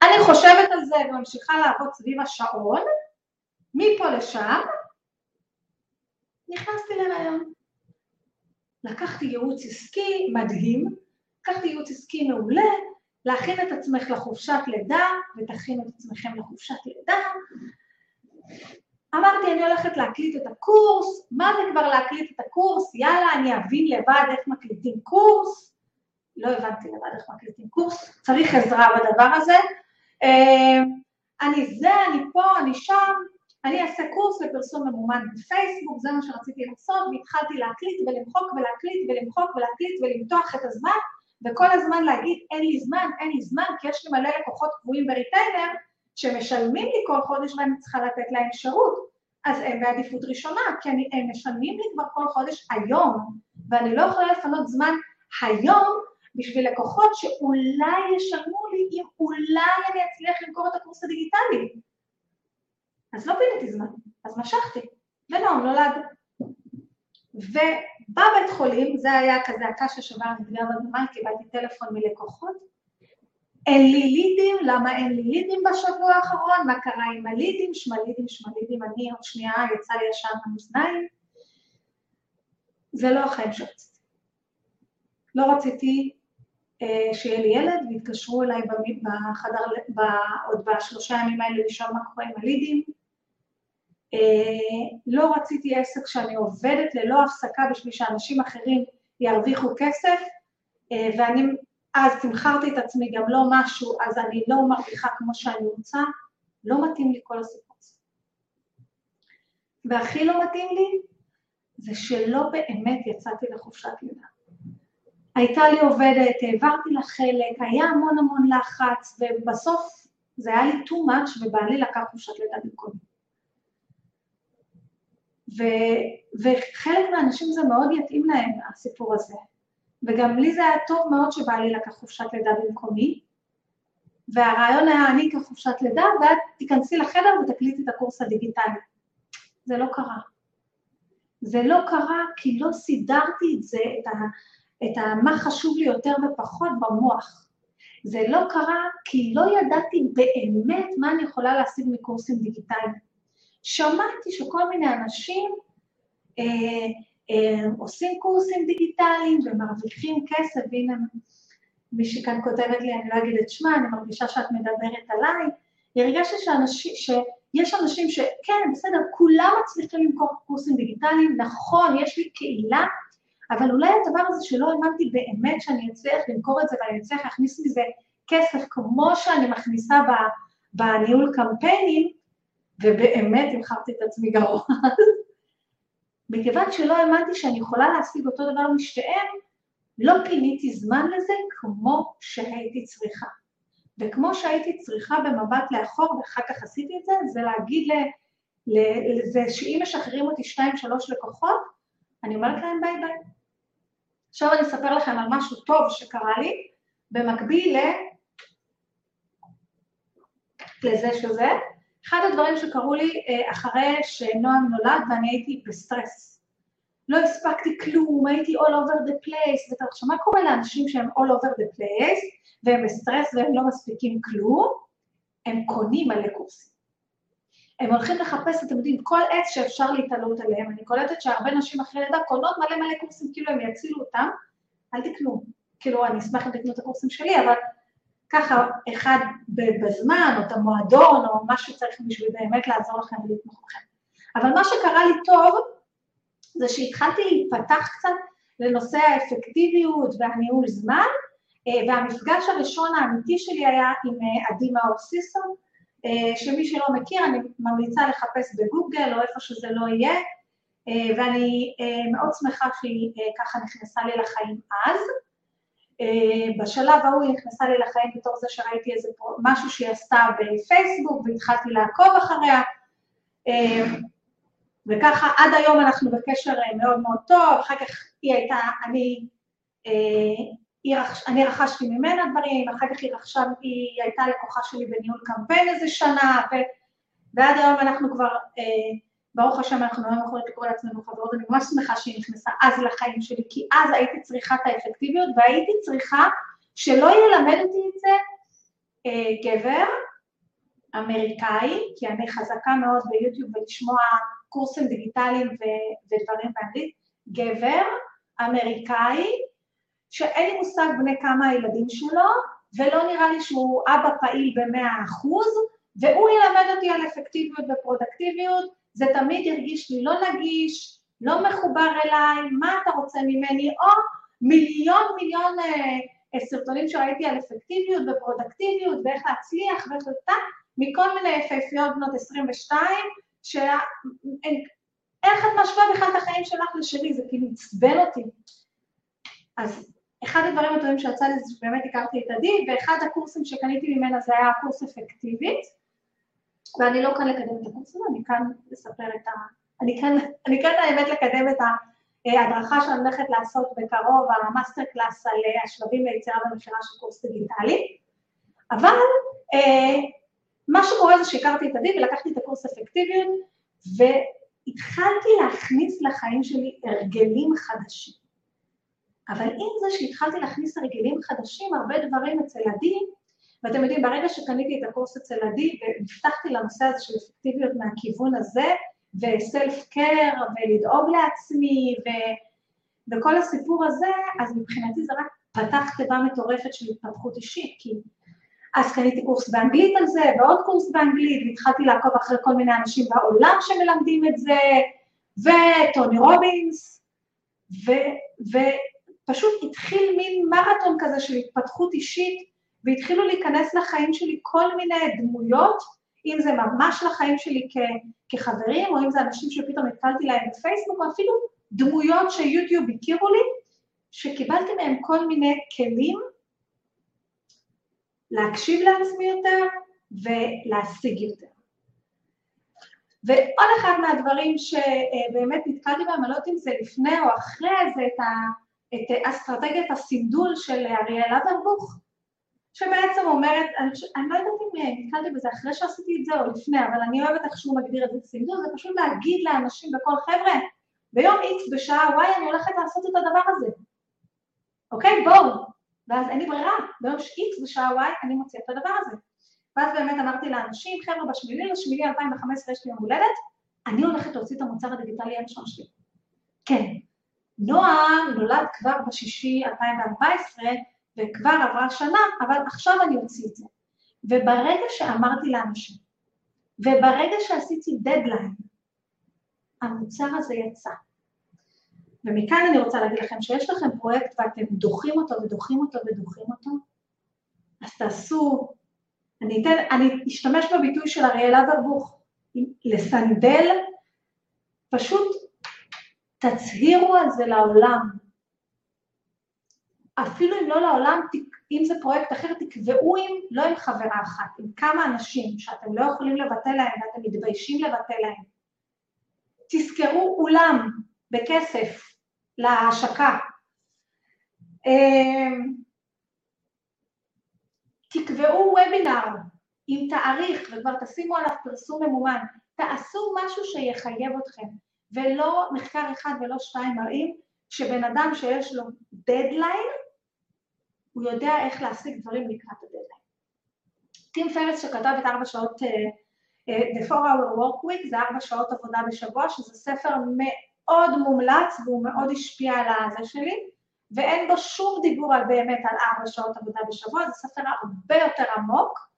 אני חושבת על זה וממשיכה לעבוד סביב השעון, מפה לשם, נכנסתי לרעיון. לקחתי ייעוץ עסקי מדהים, לקחתי ייעוץ עסקי מעולה, להכין את עצמך לחופשת לידה, ותכינו את עצמכם לחופשת לידה. אמרתי, אני הולכת להקליט את הקורס, מה זה כבר להקליט את הקורס? יאללה, אני אבין לבד איך מקליטים קורס. לא הבנתי לבד איך מקליטים קורס, צריך עזרה בדבר הזה. אה, אני זה, אני פה, אני שם, אני אעשה קורס לפרסום ממומן בפייסבוק, זה מה שרציתי לעשות, והתחלתי להקליט ולמחוק ולהקליט ולמחוק ולהקליט ולמתוח את הזמן, וכל הזמן להגיד, אין לי זמן, אין לי זמן, כי יש לי מלא לקוחות קבועים בריטיינר, שמשלמים לי כל חודש ואני צריכה לתת להם שירות. אז הם בעדיפות ראשונה, כי אני, הם משלמים לי כבר כל חודש היום, ואני לא יכולה לפנות זמן היום בשביל לקוחות שאולי ישלמו לי אם אולי אני אצליח למכור את הקורס הדיגיטלי. אז לא פיניתי זמן, אז משכתי, ונועם נולד. ובבית חולים, זה היה כזה הקש ששבר נפגע בזמן, קיבלתי טלפון מלקוחות, אין לי לידים, למה אין לי לידים בשבוע האחרון, מה קרה עם הלידים, שמלידים, שמלידים, אני עוד שנייה יצא לי ישר מהמאזניים. זה לא החיים שרציתי. לא רציתי אה, שיהיה לי ילד, והתקשרו אליי בחדר, ב, עוד בשלושה ימים האלה לשאול מה קורה עם הלידים. אה, לא רציתי עסק שאני עובדת ללא הפסקה בשביל שאנשים אחרים ירוויחו כסף, אה, ואני אז תמכרתי את עצמי גם לא משהו, אז אני לא מרוויחה כמו שאני רוצה, לא מתאים לי כל הסיפור הזה. והכי לא מתאים לי זה שלא באמת יצאתי לחופשת לידה. הייתה לי עובדת, העברתי לה חלק, היה המון המון לחץ, ובסוף זה היה לי too much, ובעלי לקח חופשת לידה במקומי. וחלק מהאנשים זה מאוד יתאים להם, הסיפור הזה. וגם לי זה היה טוב מאוד שבעלי לקח חופשת לידה במקומי, והרעיון היה אני אקח חופשת לידה, ואת תיכנסי לחדר ותקליטי את הקורס הדיגיטלי. זה לא קרה. זה לא קרה כי לא סידרתי את זה, את, ה, את ה, מה חשוב לי יותר ופחות במוח. זה לא קרה כי לא ידעתי באמת מה אני יכולה להשיג מקורסים דיגיטליים. שמעתי שכל מיני אנשים אה, עושים קורסים דיגיטליים ומרוויחים כסף, והנה מישהי כאן כותבת לי, אני לא אגיד את שמה, אני מרגישה שאת מדברת עליי, היא הרגשת שאנשים, שיש אנשים שכן, בסדר, כולם מצליחים למכור קורסים דיגיטליים, נכון, יש לי קהילה, אבל אולי הדבר הזה שלא האמנתי באמת שאני אצליח למכור את זה ואני אצליח להכניס מזה כסף כמו שאני מכניסה בניהול קמפיינים, ובאמת המחרתי את עצמי גרוע. מכיוון שלא האמנתי שאני יכולה להשיג אותו דבר משתיהם, לא פיניתי זמן לזה כמו שהייתי צריכה. וכמו שהייתי צריכה במבט לאחור, ואחר כך עשיתי את זה, זה להגיד לזה שאם משחררים אותי שתיים, שלוש לקוחות, אני אומרת להם ביי ביי. עכשיו אני אספר לכם על משהו טוב שקרה לי, במקביל ל... לזה שזה, אחד הדברים שקרו לי אה, אחרי שנועם נולד ואני הייתי בסטרס. לא הספקתי כלום, הייתי all over the place, ואתה חושב, מה קורה לאנשים שהם all over the place, והם בסטרס והם לא מספיקים כלום? הם קונים מלא קורסים. הם הולכים לחפש, אתם יודעים, כל עץ שאפשר להתעלות עליהם. אני קולטת שהרבה נשים אחרי לידה קונות מלא מלא קורסים, כאילו הם יצילו אותם, אל תקנו. כאילו, אני אשמח אם תקנו את הקורסים שלי, אבל ככה אחד בזמן, או את המועדון, או מה שצריך בשביל באמת לעזור לכם ולתמוך בכם. אבל מה שקרה לי טוב, זה שהתחלתי להיפתח קצת לנושא האפקטיביות והניהול זמן, אה, והמפגש הראשון האמיתי שלי היה עם אה, עדי מאור סיסון, אה, שמי שלא מכיר, אני ממליצה לחפש בגוגל או איפה שזה לא יהיה, ואני מאוד שמחה שהיא ככה נכנסה לי לחיים אז. בשלב ההוא היא נכנסה לי לחיים בתור זה שראיתי איזה משהו שהיא עשתה בפייסבוק והתחלתי לעקוב אחריה. וככה עד היום אנחנו בקשר מאוד מאוד טוב, אחר כך היא הייתה, אני, אני רכשתי ממנה דברים, אחר כך היא רכשה, היא הייתה לקוחה שלי בניהול קמפיין איזה שנה, ו, ועד היום אנחנו כבר, ברוך השם, אנחנו לא יכולים לקרוא לעצמנו חברות, אני ממש שמחה שהיא נכנסה אז לחיים שלי, כי אז הייתי צריכה את האפקטיביות, והייתי צריכה שלא ילמד אותי את זה אה, גבר אמריקאי, כי אני חזקה מאוד ביוטיוב ולשמוע קורסים דיגיטליים ו- ודברים באנגלית, גבר אמריקאי, שאין לי מושג בני כמה הילדים שלו, ולא נראה לי שהוא אבא פעיל במאה אחוז, והוא ילמד אותי על אפקטיביות ופרודקטיביות, זה תמיד הרגיש לי לא נגיש, לא מחובר אליי, מה אתה רוצה ממני, או מיליון מיליון אה, סרטונים שראיתי על אפקטיביות ופרודקטיביות ואיך להצליח ואיך ואיך מכל מיני יפהפיות בנות 22, שאיך את משווה בכלל את החיים שלך לשלי, זה כאילו עצבן אותי. אז אחד הדברים הטובים שיצא לי זה שבאמת הכרתי את עדי, ואחד הקורסים שקניתי ממנה זה היה קורס אפקטיבית, ואני לא כאן לקדם את הקורס הזה, אני כאן לספר את ה... אני כאן, אני כאן האמת לקדם את ההדרכה שאני הולכת לעשות בקרוב, המאסטר קלאס על השלבים ליצירה ומכירה של קורס דיגיטלי, אבל אה, מה שקורה זה שהכרתי את עדי ולקחתי את הקורס אפקטיביות, והתחלתי להכניס לחיים שלי הרגלים חדשים. אבל עם זה שהתחלתי להכניס הרגלים חדשים, הרבה דברים אצל עדי ואתם יודעים, ברגע שקניתי את הקורס אצל עדי והבטחתי לנושא הזה של אפקטיביות מהכיוון הזה, וסלף קר, ולדאוג לעצמי, ו... וכל הסיפור הזה, אז מבחינתי זה רק פתח תיבה מטורפת של התפתחות אישית, כי אז קניתי קורס באנגלית על זה, ועוד קורס באנגלית, והתחלתי לעקוב אחרי כל מיני אנשים בעולם שמלמדים את זה, וטוני רובינס, ו, ופשוט התחיל מין מרתון כזה של התפתחות אישית, והתחילו להיכנס לחיים שלי כל מיני דמויות, אם זה ממש לחיים שלי כ- כחברים, או אם זה אנשים שפתאום נתקלתי להם בפייסבוק, או אפילו דמויות שיוטיוב הכירו לי, שקיבלתי מהם כל מיני כלים להקשיב לעצמי יותר ולהשיג יותר. ועוד אחד מהדברים שבאמת נתקלתי בהם, אני לא יודעת אם זה לפני או אחרי, זה את, ה, את אסטרטגיית הסינדול של אריאל אברבוך, שבעצם אומרת, אני, לא יודעת אם אה, נתקלתי בזה אחרי שעשיתי את זה או לפני, אבל אני אוהבת איך שהוא מגדיר את זה סינדור, זה פשוט להגיד לאנשים בכל חבר'ה, ביום X בשעה Y אני הולכת לעשות את הדבר הזה. אוקיי? בואו. ואז אין לי ברירה, ביום X בשעה Y אני מוציאה את הדבר הזה. ואז באמת אמרתי לאנשים, חבר'ה, בשמיני לשמיני 2015 יש לי יום הולדת, אני הולכת להוציא את המוצר הדיגיטלי הראשון שלי. כן. נועם נולד כבר בשישי 2014, וכבר עברה שנה, אבל עכשיו אני אוציא את זה. וברגע שאמרתי לאנשים, וברגע שעשיתי דדליין, המוצר הזה יצא. ומכאן אני רוצה להגיד לכם שיש לכם פרויקט ואתם דוחים אותו ודוחים אותו ודוחים אותו, אז תעשו, אני אתן, אני אשתמש בביטוי של אריאל אברבוך, לסנדל, פשוט תצהירו על זה לעולם, אפילו אם לא לעולם, אם זה פרויקט אחר, תקבעו עם, לא עם חברה אחת, עם כמה אנשים שאתם לא יכולים לבטל להם ואתם מתביישים לבטל להם. תזכרו אולם בכסף להשקה. אמ, תקבעו וובינר עם תאריך וכבר תשימו עליו פרסום ממומן. תעשו משהו שיחייב אתכם, ולא מחקר אחד ולא שתיים מראים שבן אדם שיש לו דדליין, הוא יודע איך להשיג דברים לקראת הדדליין. טים פרס שכתב את ארבע שעות, uh, uh, The 4-Hour Work Week, זה ארבע שעות עבודה בשבוע, שזה ספר מאוד מומלץ והוא מאוד השפיע על הזה שלי, ואין בו שום דיבור על באמת על ארבע שעות עבודה בשבוע, זה ספר הרבה יותר עמוק.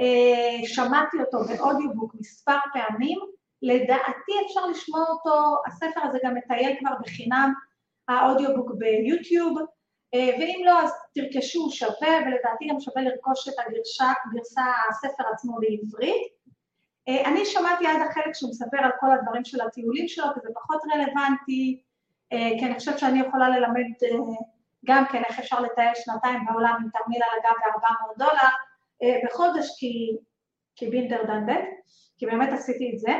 Uh, שמעתי אותו באודיובוק מספר פעמים, לדעתי אפשר לשמוע אותו, הספר הזה גם מטייל כבר בחינם, האודיובוק ביוטיוב, אה, ואם לא, אז תרכשו שווה, ולדעתי גם שווה לרכוש את גרסה הספר עצמו בעברית. אה, אני שמעתי עד החלק שהוא מספר על כל הדברים של הטיולים שלו, כי זה פחות רלוונטי, אה, כי אני חושבת שאני יכולה ללמד גם כן איך אפשר לטייל שנתיים בעולם עם תרמיל על הגב ב-400 דולר אה, בחודש, כי, כי בינדר דנדט, כי באמת עשיתי את זה.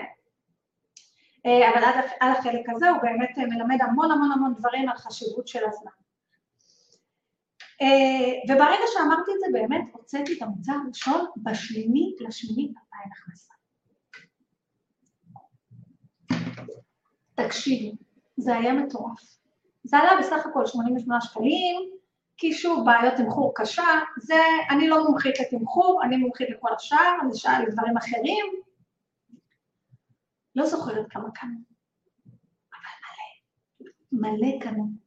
אה, אבל עד, עד החלק הזה הוא באמת אה, מלמד המון המון המון דברים על חשיבות של הזמן. אה, וברגע שאמרתי את זה באמת הוצאתי את המוצר הראשון בשמיני לשמיני 2000 הכנסה. תקשיבי, זה היה מטורף. זה עלה בסך הכל 88 שקלים, כי שוב, בעיות תמחור קשה, זה, אני לא מומחית לתמחור, אני מומחית לכל השאר, אני שאלה לדברים אחרים. לא זוכרת כמה קנו, אבל מלא, מלא קנו.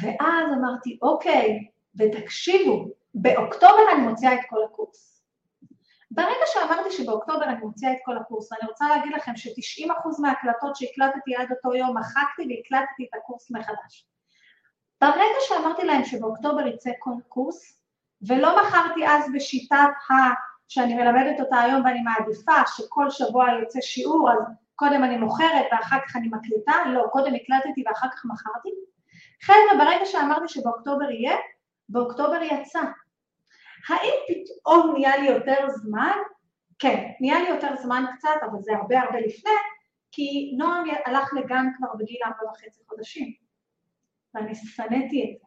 ואז אמרתי, אוקיי, ותקשיבו, באוקטובר אני מוציאה את כל הקורס. ברגע שאמרתי שבאוקטובר אני מוציאה את כל הקורס, אני רוצה להגיד לכם ש-90% מההקלטות שהקלטתי עד אותו יום, מחקתי והקלטתי את הקורס מחדש. ברגע שאמרתי להם שבאוקטובר יצא כל קורס, ולא מכרתי אז בשיטת ה... שאני מלמדת אותה היום ואני מעדיפה שכל שבוע יוצא שיעור, אז קודם אני מוכרת ואחר כך אני מקליטה, לא, קודם הקלטתי ואחר כך מכרתי. חבר'ה, ברגע שאמרתי שבאוקטובר יהיה, באוקטובר יצא. האם פתאום נהיה לי יותר זמן? כן, נהיה לי יותר זמן קצת, אבל זה הרבה הרבה לפני, כי נועם הלך לגן כבר בגיל ארבע וחצי חודשים, ואני שנאתי את זה.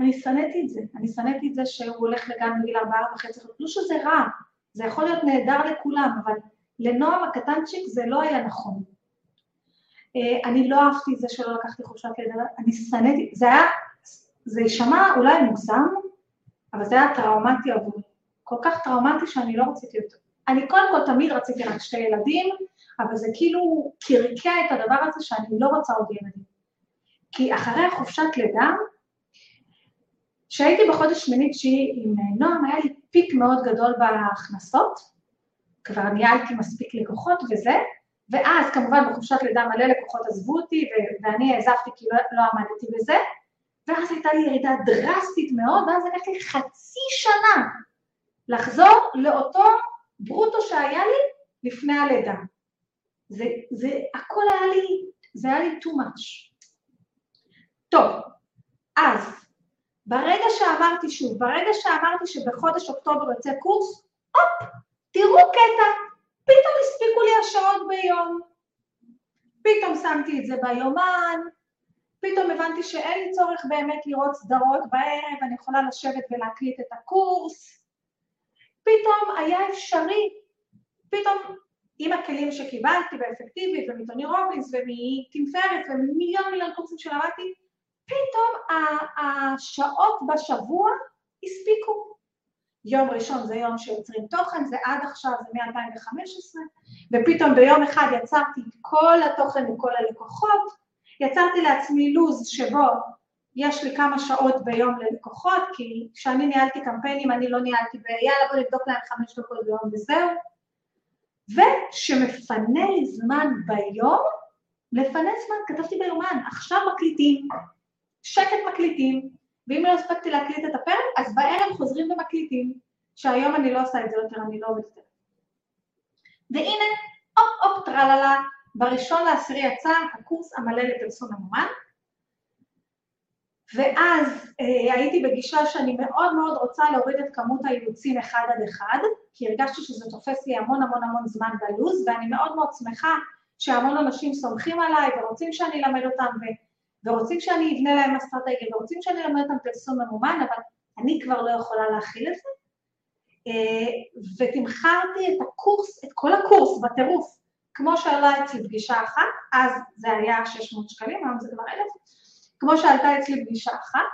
אני שנאתי את זה, אני שנאתי את זה שהוא הולך לגן בגיל ארבעה וחצי, לא שזה רע, זה יכול להיות נהדר לכולם, אבל לנועם הקטנצ'יק זה לא היה נכון. אה, אני לא אהבתי את זה שלא לקחתי חופשת לידה, אני שנאתי, זה היה, זה יישמע אולי מוגזם, אבל זה היה טראומטי עבורי. כל כך טראומטי שאני לא רציתי אותו. אני קודם כל תמיד רציתי רק שתי ילדים, אבל זה כאילו קרקע את הדבר הזה שאני לא רוצה עוד ילדים. כי אחרי החופשת לידה, כשהייתי בחודש שמיני-תשיעי עם נועם, היה לי פיק מאוד גדול בהכנסות, כבר ניהלתי מספיק לקוחות וזה, ואז כמובן בחופשת לידה מלא לקוחות עזבו אותי, ואני העזבתי כי לא, לא עמדתי בזה, ואז הייתה לי ירידה דרסטית מאוד, ואז לקח לי חצי שנה לחזור לאותו ברוטו שהיה לי לפני הלידה. זה, זה, הכל היה לי, זה היה לי too much. טוב, אז ברגע שאמרתי שוב, ברגע שאמרתי שבחודש אוקטובר יוצא קורס, הופ, תראו קטע, פתאום הספיקו לי השעות ביום. פתאום שמתי את זה ביומן, פתאום הבנתי שאין לי צורך באמת לראות סדרות בערב, אני יכולה לשבת ולהקליט את הקורס. פתאום היה אפשרי, פתאום עם הכלים שקיבלתי באפקטיבית ומטוני רובינס ומטים ומיליון מיליון קורסים שלמדתי, פתאום השעות בשבוע הספיקו. יום ראשון זה יום שיוצרים תוכן, זה עד עכשיו, זה מ-2015, ופתאום ביום אחד יצרתי את כל התוכן לכל הלקוחות, יצרתי לעצמי לו"ז שבו יש לי כמה שעות ביום ללקוחות, כי כשאני ניהלתי קמפיינים אני לא ניהלתי ב... יאללה בוא נבדוק להם חמש דקות ביום וזהו, ושמפנה לי זמן ביום, לפנה זמן, כתבתי ביומן, עכשיו מקליטים, שקט מקליטים, ואם לא הספקתי להקליט את הפרק, אז בערב חוזרים ומקליטים, שהיום אני לא עושה את זה יותר, אני לא עובדת. והנה, הופ הופ טרללה, בראשון לעשירי יצא הקורס המלא לפרסום ממומן, ואז אה, הייתי בגישה שאני מאוד מאוד רוצה להוריד את כמות האילוצים אחד עד אחד, כי הרגשתי שזה תופס לי המון המון המון זמן בלו"ז, ואני מאוד מאוד שמחה שהמון אנשים סומכים עליי ורוצים שאני אלמד אותם ורוצים שאני אבנה להם אסטרטגיה ורוצים שאני אלמד אותם פרסום ממומן, אבל אני כבר לא יכולה להכיל את זה. אה, ותמכרתי את הקורס, את כל הקורס בטירוף, כמו שעלה אצלי פגישה אחת, אז זה היה 600 שקלים, היום זה כבר 1,000, כמו שעלתה אצלי פגישה אחת,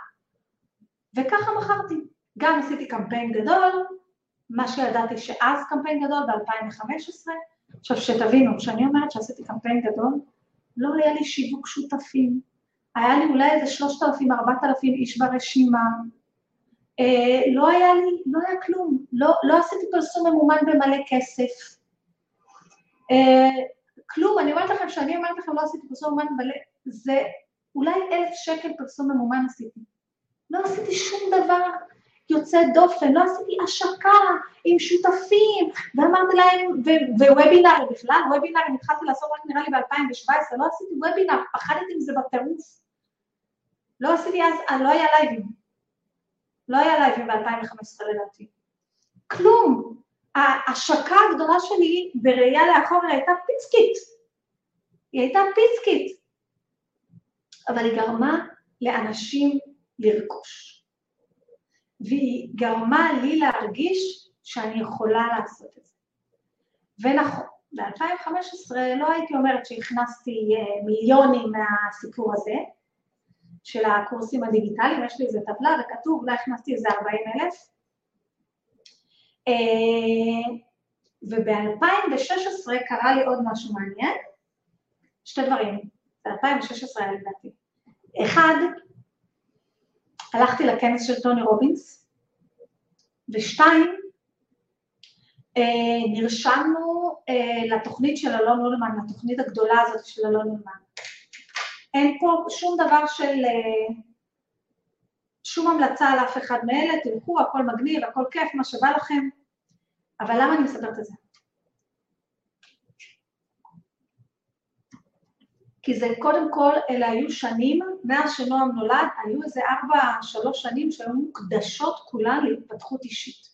וככה מכרתי. גם עשיתי קמפיין גדול, מה שידעתי שאז קמפיין גדול ב-2015, עכשיו שתבינו, כשאני אומרת שעשיתי קמפיין גדול, לא היה לי שיווק שותפים, היה לי אולי איזה 3,000, 4,000 איש ברשימה, אה, לא היה לי, לא היה כלום, לא, לא עשיתי פרסום ממומן במלא כסף, אה, כלום, אני אומרת לכם, שאני אומרת לכם לא עשיתי פרסום ממומן מלא, זה אולי אלף שקל פרסום ממומן עשיתי. לא עשיתי שום דבר יוצא דופן, לא עשיתי השקה עם שותפים, ואמרתי להם, ווובינאר בכלל, וובינארים התחלתי לעשות רק נראה לי ב-2017, לא עשיתי וובינאר, פחדתי מזה בטירוף. לא עשיתי אז, אה, לא היה לייבים. לא היה לייבים ב-2015 לדעתי. כלום. ההשקה הגדולה שלי בראייה לאחור הייתה פיצקית. היא הייתה פיצקית. אבל היא גרמה לאנשים לרכוש. והיא גרמה לי להרגיש שאני יכולה לעשות את זה. ונכון, ב-2015 לא הייתי אומרת שהכנסתי אה, מיליונים מהסיפור הזה, של הקורסים הדיגיטליים, יש לי איזה טבלה וכתוב, אולי הכנסתי איזה 40 אלף. אה, וב-2016 קרה לי עוד משהו מעניין, שתי דברים, ב-2016 היה לדעתי. אחד, הלכתי לכנס של טוני רובינס, ושתיים, אה, נרשמנו אה, לתוכנית של אלון אולמן, לתוכנית הגדולה הזאת של אלון אולמן. אין פה שום דבר של... אה, שום המלצה על אף אחד מאלה, תלכו, הכל מגניב, הכל כיף, מה שבא לכם. אבל למה אני מספרת את זה? כי זה קודם כל, אלה היו שנים, מאז שנועם נולד, היו איזה ארבע, שלוש שנים שהיו מוקדשות כולן להתפתחות אישית.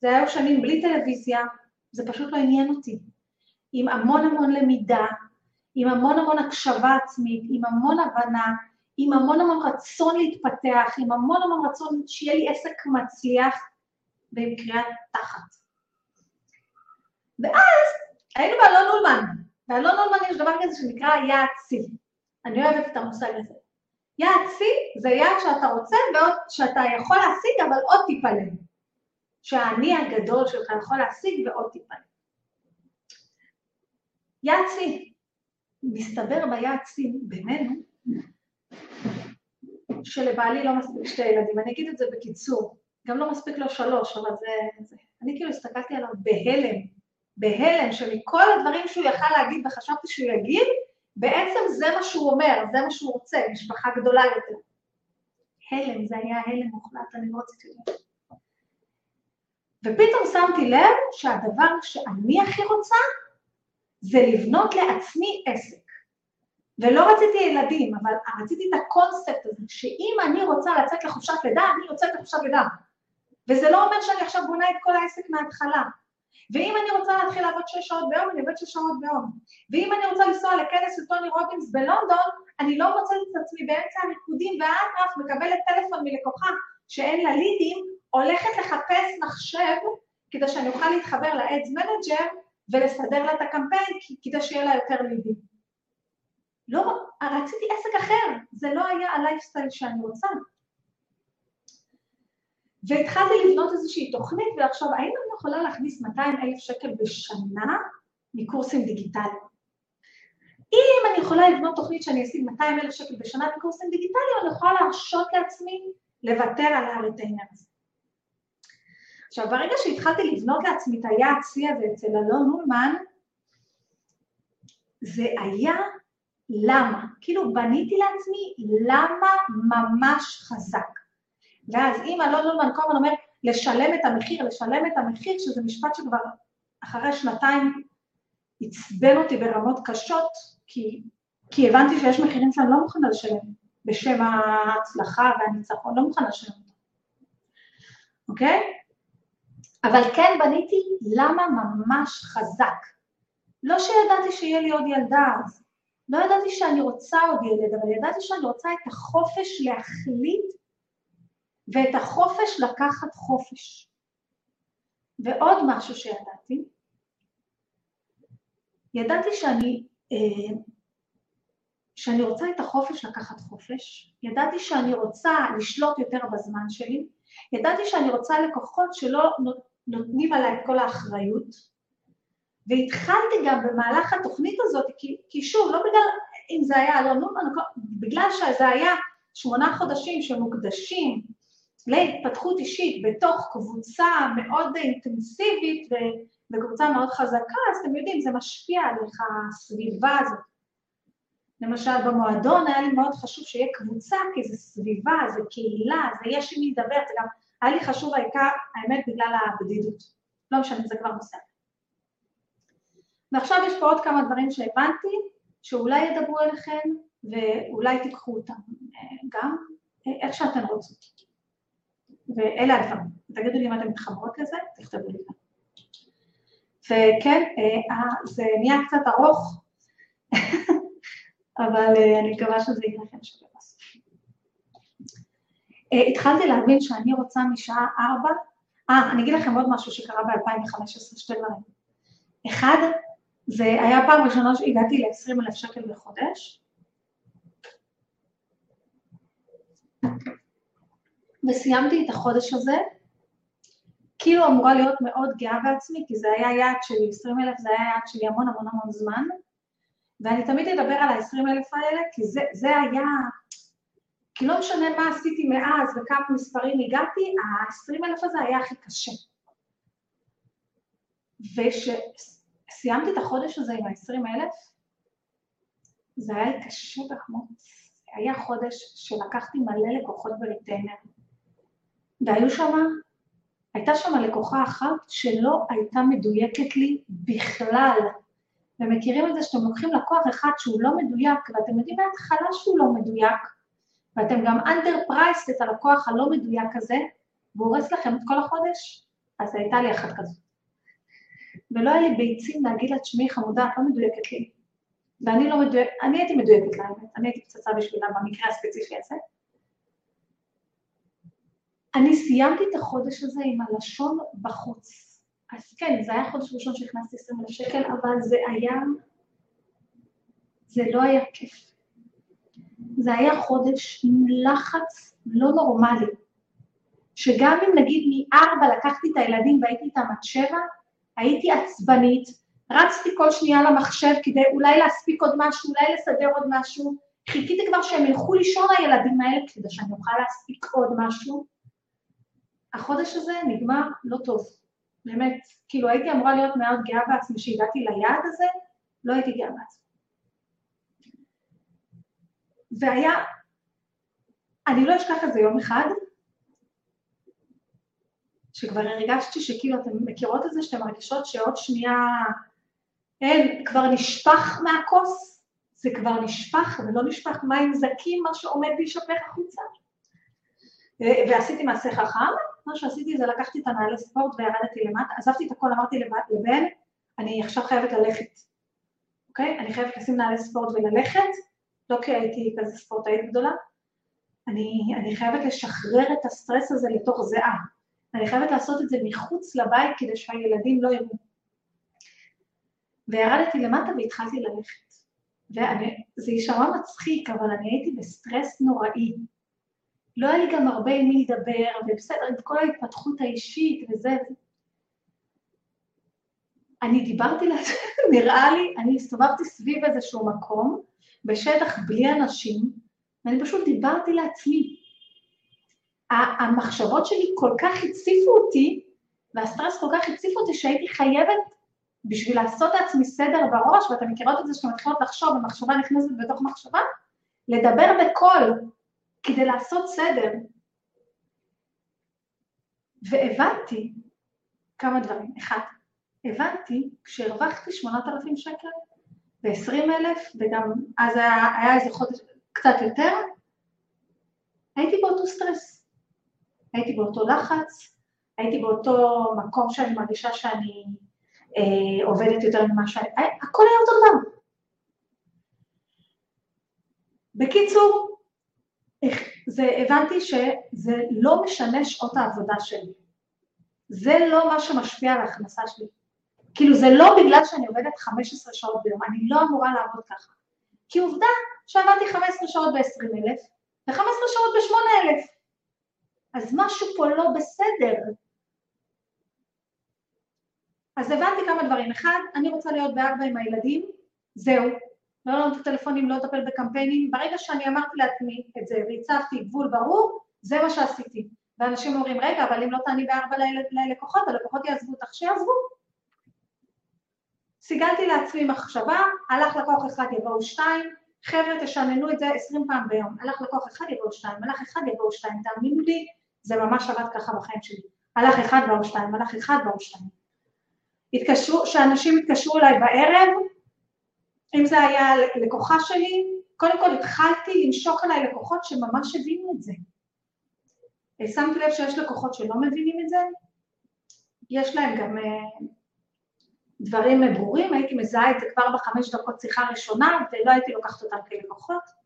זה היו שנים בלי טלוויזיה, זה פשוט לא עניין אותי. עם המון המון למידה, עם המון המון הקשבה עצמית, עם המון הבנה, עם המון המון רצון להתפתח, עם המון המון רצון שיהיה לי עסק מצליח ועם קריאת תחת. ואז היינו באלון אולמן, באלון אולמן יש דבר כזה שנקרא יעד שיא. אני אוהבת את המושג הזה. יעד שיא זה יעד שאתה רוצה ועוד שאתה יכול להשיג, אבל עוד טיפה לב. שהאני הגדול שלך יכול להשיג ועוד טיפה. יעד שיא. מסתבר ביעד שיא בינינו, שלבעלי לא מספיק שתי ילדים. אני אגיד את זה בקיצור. גם לא מספיק לו שלוש, אבל זה... זה. אני כאילו הסתכלתי עליו בהלם, בהלם, שמכל הדברים שהוא יכל להגיד וחשבתי שהוא יגיד, בעצם זה מה שהוא אומר, זה מה שהוא רוצה, משפחה גדולה יותר. הלם, זה היה הלם מוחלט, אני לא רציתי לדעת. ופתאום שמתי לב שהדבר שאני הכי רוצה זה לבנות לעצמי עסק. ולא רציתי ילדים, אבל רציתי את הקונספט הזה, שאם אני רוצה לצאת לחופשת לידה, אני יוצאת לחופשת לידה. וזה לא אומר שאני עכשיו בונה את כל העסק מההתחלה. ואם אני רוצה להתחיל לעבוד שש שעות ביום, אני עובד שש שעות ביום. ואם אני רוצה לנסוע לכנס של טוני רובינס בלונדון, אני לא מוצאת את עצמי באמצע הריקודים ואט מקבלת טלפון מלקוחה שאין לה לידים, הולכת לחפש מחשב כדי שאני אוכל להתחבר ל-Ads Manager ולסדר לה את הקמפיין כדי שיהיה לה יותר לידים. לא, רציתי עסק אחר, זה לא היה הלייפסטייל שאני רוצה. והתחלתי לבנות איזושהי תוכנית ולחשוב, האם אני יכולה להכניס 200 אלף שקל בשנה מקורסים דיגיטליים? אם אני יכולה לבנות תוכנית שאני אשיג 200 אלף שקל בשנה מקורסים דיגיטליים, אני יכולה להרשות לעצמי לוותר על הריטיינר הזה. עכשיו, ברגע שהתחלתי לבנות לעצמי את היעד שיא הזה אצל אלון אולמן, זה היה למה. כאילו בניתי לעצמי למה ממש חזק. ואז אם אלון אולמן כל הזמן אומר לשלם את המחיר, לשלם את המחיר, שזה משפט שכבר אחרי שנתיים עצבן אותי ברמות קשות, כי, כי הבנתי שיש מחירים שאני לא מוכנה לשלם בשם ההצלחה והניצחון, לא מוכנה לשלם אותם, אוקיי? אבל כן בניתי למה ממש חזק. לא שידעתי שיהיה לי עוד ילדה אז, לא ידעתי שאני רוצה עוד ילד, אבל ידעתי שאני רוצה את החופש להחליט ואת החופש לקחת חופש. ועוד משהו שידעתי, ידעתי שאני, אה, שאני רוצה את החופש לקחת חופש, ידעתי שאני רוצה לשלוט יותר בזמן שלי, ידעתי שאני רוצה לקוחות שלא נותנים עליי את כל האחריות, והתחלתי גם במהלך התוכנית הזאת, כי, כי שוב, לא בגלל אם זה היה אלון נומן, בגלל שזה היה שמונה חודשים שמוקדשים להתפתחות אישית בתוך קבוצה מאוד אינטנסיבית וקבוצה מאוד חזקה, אז אתם יודעים, זה משפיע עליך, הסביבה הזאת. למשל במועדון היה לי מאוד חשוב שיהיה קבוצה, כי זה סביבה, זה קהילה, זה יש עם מי לדבר, זה גם היה לי חשוב העיקר, האמת, בגלל הבדידות. לא משנה, זה כבר נושא. ועכשיו יש פה עוד כמה דברים שהבנתי, שאולי ידברו אליכם, ואולי תיקחו אותם גם, איך שאתן רוצות. ואלה הדברים. תגידו לי אם אתן מתחברות לזה, תכתבו לי כאן. וכן, זה נהיה קצת ארוך, אבל אני מקווה שזה יהיה לכם שווה. התחלתי להבין שאני רוצה משעה ארבע, אה, אני אגיד לכם עוד משהו שקרה ב-2015, שתי דברים. אחד, זה היה פעם ראשונה שהגעתי ל-20 אלף שקל בחודש, וסיימתי את החודש הזה, כאילו אמורה להיות מאוד גאה בעצמי, כי זה היה יעד שלי, 20 אלף זה היה יעד שלי המון המון המון זמן, ואני תמיד אדבר על ה-20 אלף האלה, כי זה, זה היה, כי לא משנה מה עשיתי מאז וכמה מספרים הגעתי, ה-20 אלף הזה היה הכי קשה. וכשסיימתי את החודש הזה עם ה-20 אלף, זה היה לי קשה ברמות. היה חודש שלקחתי מלא לקוחות בריטיינר, והיו שם, הייתה שם לקוחה אחת שלא הייתה מדויקת לי בכלל. ומכירים את זה שאתם לוקחים לקוח אחד שהוא לא מדויק, ואתם יודעים מההתחלה שהוא לא מדויק, ואתם גם under priced את הלקוח הלא מדויק הזה, והוא הורס לכם את כל החודש, אז הייתה לי אחת כזאת. ולא היה לי ביצים להגיד לה, תשמעי חמודה, את לא מדויקת לי. ואני לא מדויקת, אני הייתי מדויקת לאמת, אני הייתי פצצה בשבילה במקרה הספציפי הזה. אני סיימתי את החודש הזה עם הלשון בחוץ. אז כן, זה היה חודש ראשון שהכנסתי 20 אלף שקל, אבל זה היה, זה לא היה כיף. זה היה חודש עם לחץ לא נורמלי, שגם אם נגיד מארבע לקחתי את הילדים והייתי איתם עד שבע, הייתי עצבנית, רצתי כל שנייה למחשב כדי אולי להספיק עוד משהו, אולי לסדר עוד משהו, חיכיתי כבר שהם ילכו לישון הילדים האלה כדי שאני אוכל להספיק עוד משהו. החודש הזה נגמר לא טוב, באמת, כאילו הייתי אמורה להיות מאוד גאה בעצמי שהגעתי ליעד הזה, לא הייתי גאה בעצמי. והיה, אני לא אשכח את זה יום אחד, שכבר הרגשתי שכאילו אתן מכירות את זה, שאתן מרגישות שעוד שנייה אין, כבר נשפך מהכוס, זה כבר נשפך ולא נשפך מים זקים, מה שעומד להישפך החוצה. ועשיתי מעשה חכם, מה שעשיתי זה לקחתי את הנעלי ספורט וירדתי למטה, עזבתי את הכל, אמרתי לבן, אני עכשיו חייבת ללכת, אוקיי? אני חייבת לשים נעלי ספורט וללכת, לא כי הייתי כזה ספורטאית גדולה, אני, אני חייבת לשחרר את הסטרס הזה לתוך זיעה. אני חייבת לעשות את זה מחוץ לבית כדי שהילדים לא יראו. וירדתי למטה והתחלתי ללכת. וזה יישמע מצחיק, אבל אני הייתי בסטרס נוראי. לא היה לי גם הרבה עם מי לדבר, ובסדר, עם כל ההתפתחות האישית וזה. אני דיברתי לעצמי, נראה לי, אני הסתובבתי סביב איזשהו מקום, בשטח בלי אנשים, ואני פשוט דיברתי לעצמי. המחשבות שלי כל כך הציפו אותי, והסטרס כל כך הציף אותי שהייתי חייבת, בשביל לעשות לעצמי סדר בראש, ואתן מכירות את זה שאתן מתחילות לחשוב, ומחשבה נכנסת בתוך מחשבה, לדבר בקול, כדי לעשות סדר. והבנתי כמה דברים. אחד, הבנתי כשהרווחתי 8,000 שקל ו-20 אלף, וגם אז היה, היה איזה חודש קצת יותר, הייתי באותו סטרס. הייתי באותו לחץ, הייתי באותו מקום שאני מרגישה שאני אה, עובדת יותר ממה שאני... הכל היה אותו דבר. בקיצור, זה, הבנתי שזה לא משנה שעות העבודה שלי. זה לא מה שמשפיע על ההכנסה שלי. כאילו זה לא בגלל שאני עובדת 15 שעות ביום, אני לא אמורה לעבוד ככה. כי עובדה שעבדתי 15 שעות ב-20,000 ו-15 שעות ב-8,000. אז משהו פה לא בסדר. אז הבנתי כמה דברים. אחד, אני רוצה להיות בארבע עם הילדים, זהו. לא לענות את הטלפונים, לא לטפל בקמפיינים. ברגע שאני אמרתי לעצמי את זה והצבתי גבול ברור, זה מה שעשיתי. ואנשים אומרים, רגע, אבל אם לא תעני בארבע ללקוחות, הלקוחות יעזבו אותך, שיעזבו. סיגלתי לעצמי מחשבה, הלך לקוח אחד יבואו שתיים, חבר'ה תשננו את זה עשרים פעם ביום, הלך לקוח אחד יבואו שתיים, הלך אחד יבואו שתיים, תאמינו לי, זה ממש עבד ככה בחיים שלי. הלך אחד באו שתיים, הלך אחד באו שתיים. התקשרו, שאנשים התקשרו אליי בערב, אם זה היה לקוחה שלי, קודם כל התחלתי למשוך אליי לקוחות שממש הבינו את זה. שמתי לב שיש לקוחות שלא מבינים את זה, יש להם גם uh, דברים ברורים, הייתי מזהה את זה כבר בחמש דקות שיחה ראשונה ולא הייתי לוקחת אותם כלקוחות.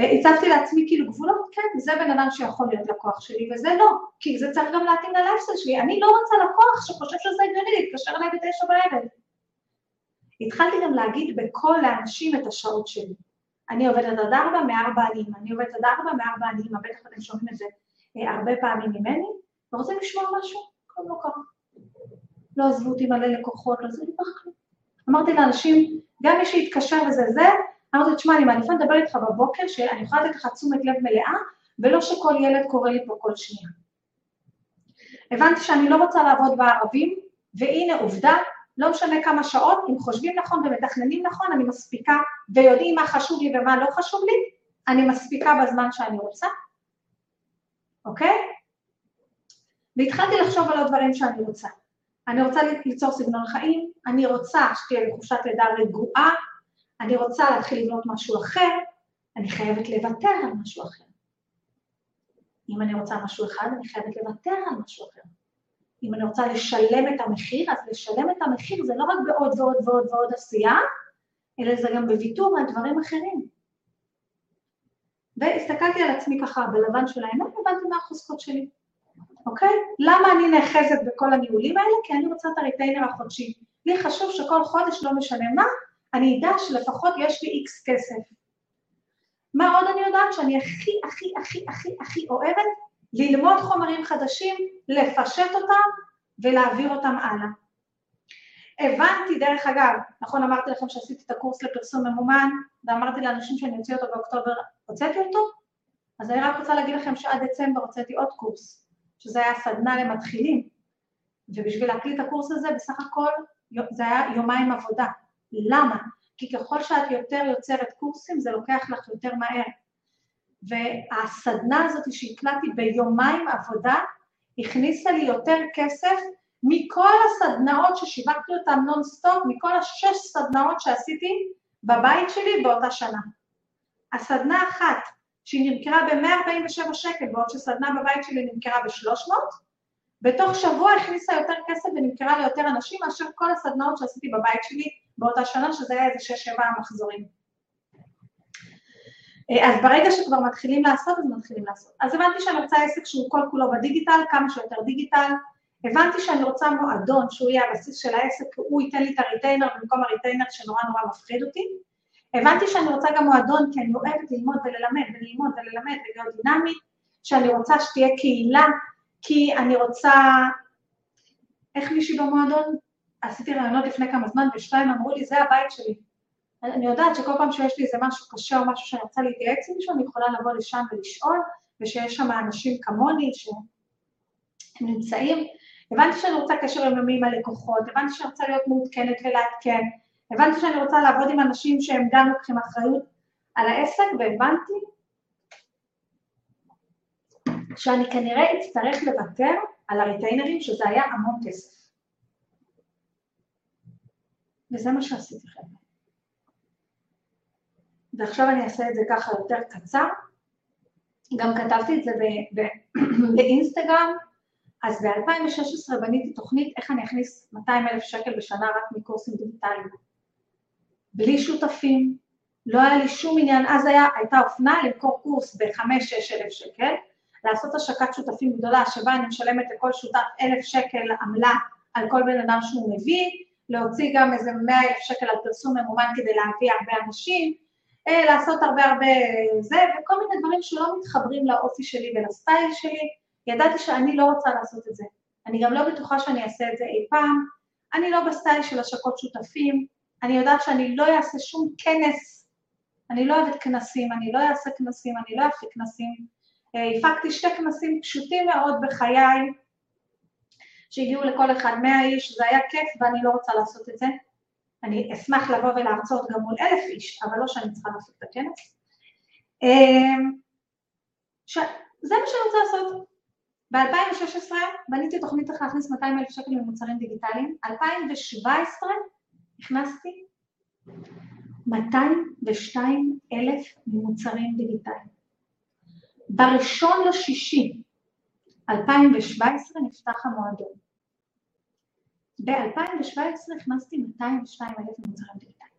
Uh, הצבתי לעצמי כאילו גבולות, כן, זה בן אדם שיכול להיות לקוח שלי וזה לא, כי זה צריך גם להתאים ללייפסטייל שלי, אני לא רוצה לקוח שחושב שזה הגיוני להתקשר אליי בתשע בערב. התחלתי גם להגיד בקול לאנשים את השעות שלי. אני עובדת עד ארבע, מארבע אני אני עובדת עד ארבע, מארבע אני בטח אתם שומעים את זה אה, הרבה פעמים ממני, ורוצים לשמוע משהו, כלום לא. לא עזבו אותי מלא לקוחות, לא עזבו אותי כלום. אמרתי לאנשים, גם מי שהתקשר וזה זה, אמרתי, תשמע, אני מעדיפה לדבר איתך בבוקר, שאני יכולה לתת לך תשומת לב מלאה, ולא שכל ילד קורא לי פה כל שנייה. הבנתי שאני לא רוצה לעבוד בערבים, והנה עובדה, לא משנה כמה שעות, אם חושבים נכון ומתכננים נכון, אני מספיקה, ויודעים מה חשוב לי ומה לא חשוב לי, אני מספיקה בזמן שאני רוצה, אוקיי? והתחלתי לחשוב על עוד דברים שאני רוצה. אני רוצה ליצור סגנון חיים, אני רוצה שתהיה לי חופשת לידה רגועה, אני רוצה להתחיל לבנות משהו אחר, אני חייבת לוותר על משהו אחר. אם אני רוצה משהו אחד, אני חייבת לוותר על משהו אחר. אם אני רוצה לשלם את המחיר, אז לשלם את המחיר זה לא רק בעוד ועוד ועוד ועוד עשייה, אלא זה גם בוויתור על דברים אחרים. והסתכלתי על עצמי ככה בלבן של העיניים, הבנתי מה החוזקות שלי, אוקיי? למה אני נאחזת בכל הניהולים האלה? כי אני רוצה את הריטיינר החודשי. לי חשוב שכל חודש, לא משנה מה, אני אדע שלפחות יש לי איקס כסף. מה עוד אני יודעת? שאני הכי, הכי, הכי, הכי, הכי אוהבת ללמוד חומרים חדשים, לפשט אותם ולהעביר אותם הלאה. הבנתי, דרך אגב, נכון אמרתי לכם שעשיתי את הקורס לפרסום ממומן, ואמרתי לאנשים שאני אוציא אותו באוקטובר, הוצאתי אותו? אז אני רק רוצה להגיד לכם שעד דצמבר הוצאתי עוד קורס, שזה היה סדנה למתחילים, ובשביל להקליט את הקורס הזה בסך הכל זה היה יומיים עבודה. למה? כי ככל שאת יותר יוצרת קורסים זה לוקח לך יותר מהר. והסדנה הזאת שהקלטתי ביומיים עבודה, הכניסה לי יותר כסף מכל הסדנאות ששיווקתי אותן נונסטופ, מכל השש סדנאות שעשיתי בבית שלי באותה שנה. הסדנה אחת, שהיא נמכרה ב-147 שקל, בעוד שסדנה בבית שלי נמכרה ב-300, בתוך שבוע הכניסה יותר כסף ונמכרה ליותר אנשים מאשר כל הסדנאות שעשיתי בבית שלי באותה שנה, שזה היה איזה שש-שבע מחזורים. אה, אז ברגע שכבר מתחילים לעשות, אז מתחילים לעשות. אז הבנתי שאני רוצה עסק שהוא כל כולו בדיגיטל, כמה שיותר דיגיטל. הבנתי שאני רוצה מועדון שהוא יהיה הבסיס של העסק, הוא ייתן לי את הריטיינר במקום הריטיינר שנורא נורא מפחיד אותי. הבנתי שאני רוצה גם מועדון כי אני אוהבת ללמוד וללמד וללמוד וללמד ולהיות דינמית, שאני רוצה שתהיה קהילה, כי אני רוצה... איך מישהי במועדון? עשיתי רעיונות לפני כמה זמן ושתיים אמרו לי, זה הבית שלי. אני יודעת שכל פעם שיש לי איזה משהו קשה או משהו שאני רוצה להתייעץ עם מישהו, אני יכולה לבוא לשם ולשאול, ושיש שם אנשים כמוני שהם נמצאים. הבנתי שאני רוצה קשר יומיומי עם הלקוחות, הבנתי שאני רוצה להיות מעודכנת ולעדכן, הבנתי שאני רוצה לעבוד עם אנשים שהם גם לוקחים אחריות על העסק, והבנתי שאני כנראה אצטרך לוותר על הריטיינרים, שזה היה המון כסף. וזה מה שעשיתי חבר'ה. ועכשיו אני אעשה את זה ככה יותר קצר. גם כתבתי את זה באינסטגרם, אז ב-2016 בניתי תוכנית איך אני אכניס 200 אלף שקל בשנה רק מקורסים דיגיטליים. בלי שותפים, לא היה לי שום עניין, אז היה, הייתה אופנה למכור קורס ב-5-6 אלף שקל, לעשות השקת שותפים גדולה שבה אני משלמת לכל שותף אלף שקל עמלה על כל בן אדם שהוא מביא, להוציא גם איזה 100 אלף שקל על פרסום ממומן כדי להביא הרבה אנשים, אה, לעשות הרבה הרבה זה, וכל מיני דברים שלא מתחברים לאופי שלי ולסטייל שלי. ידעתי שאני לא רוצה לעשות את זה. אני גם לא בטוחה שאני אעשה את זה אי פעם. אני לא בסטייל של השקות שותפים, אני יודעת שאני לא אעשה שום כנס, אני לא אוהבת כנסים, אני לא אעשה כנסים, אני לא אעשה כנסים. אה, הפקתי שתי כנסים פשוטים מאוד בחיי, שהגיעו לכל אחד מאה איש, זה היה כיף ואני לא רוצה לעשות את זה. אני אשמח לבוא ולהרצות גם מול אלף איש, אבל לא שאני צריכה לעשות את הכנס. אמ, ש... זה מה שאני רוצה לעשות. ב-2016 בניתי תוכנית איך להכניס 200 אלף שקל ממוצרים דיגיטליים, 2017 הכנסתי 202 אלף מוצרים דיגיטליים. בראשון לשישי 2017 נפתח המועדון. ב-2017 הכנסתי 202 אלף מוצרים דיגיטליים.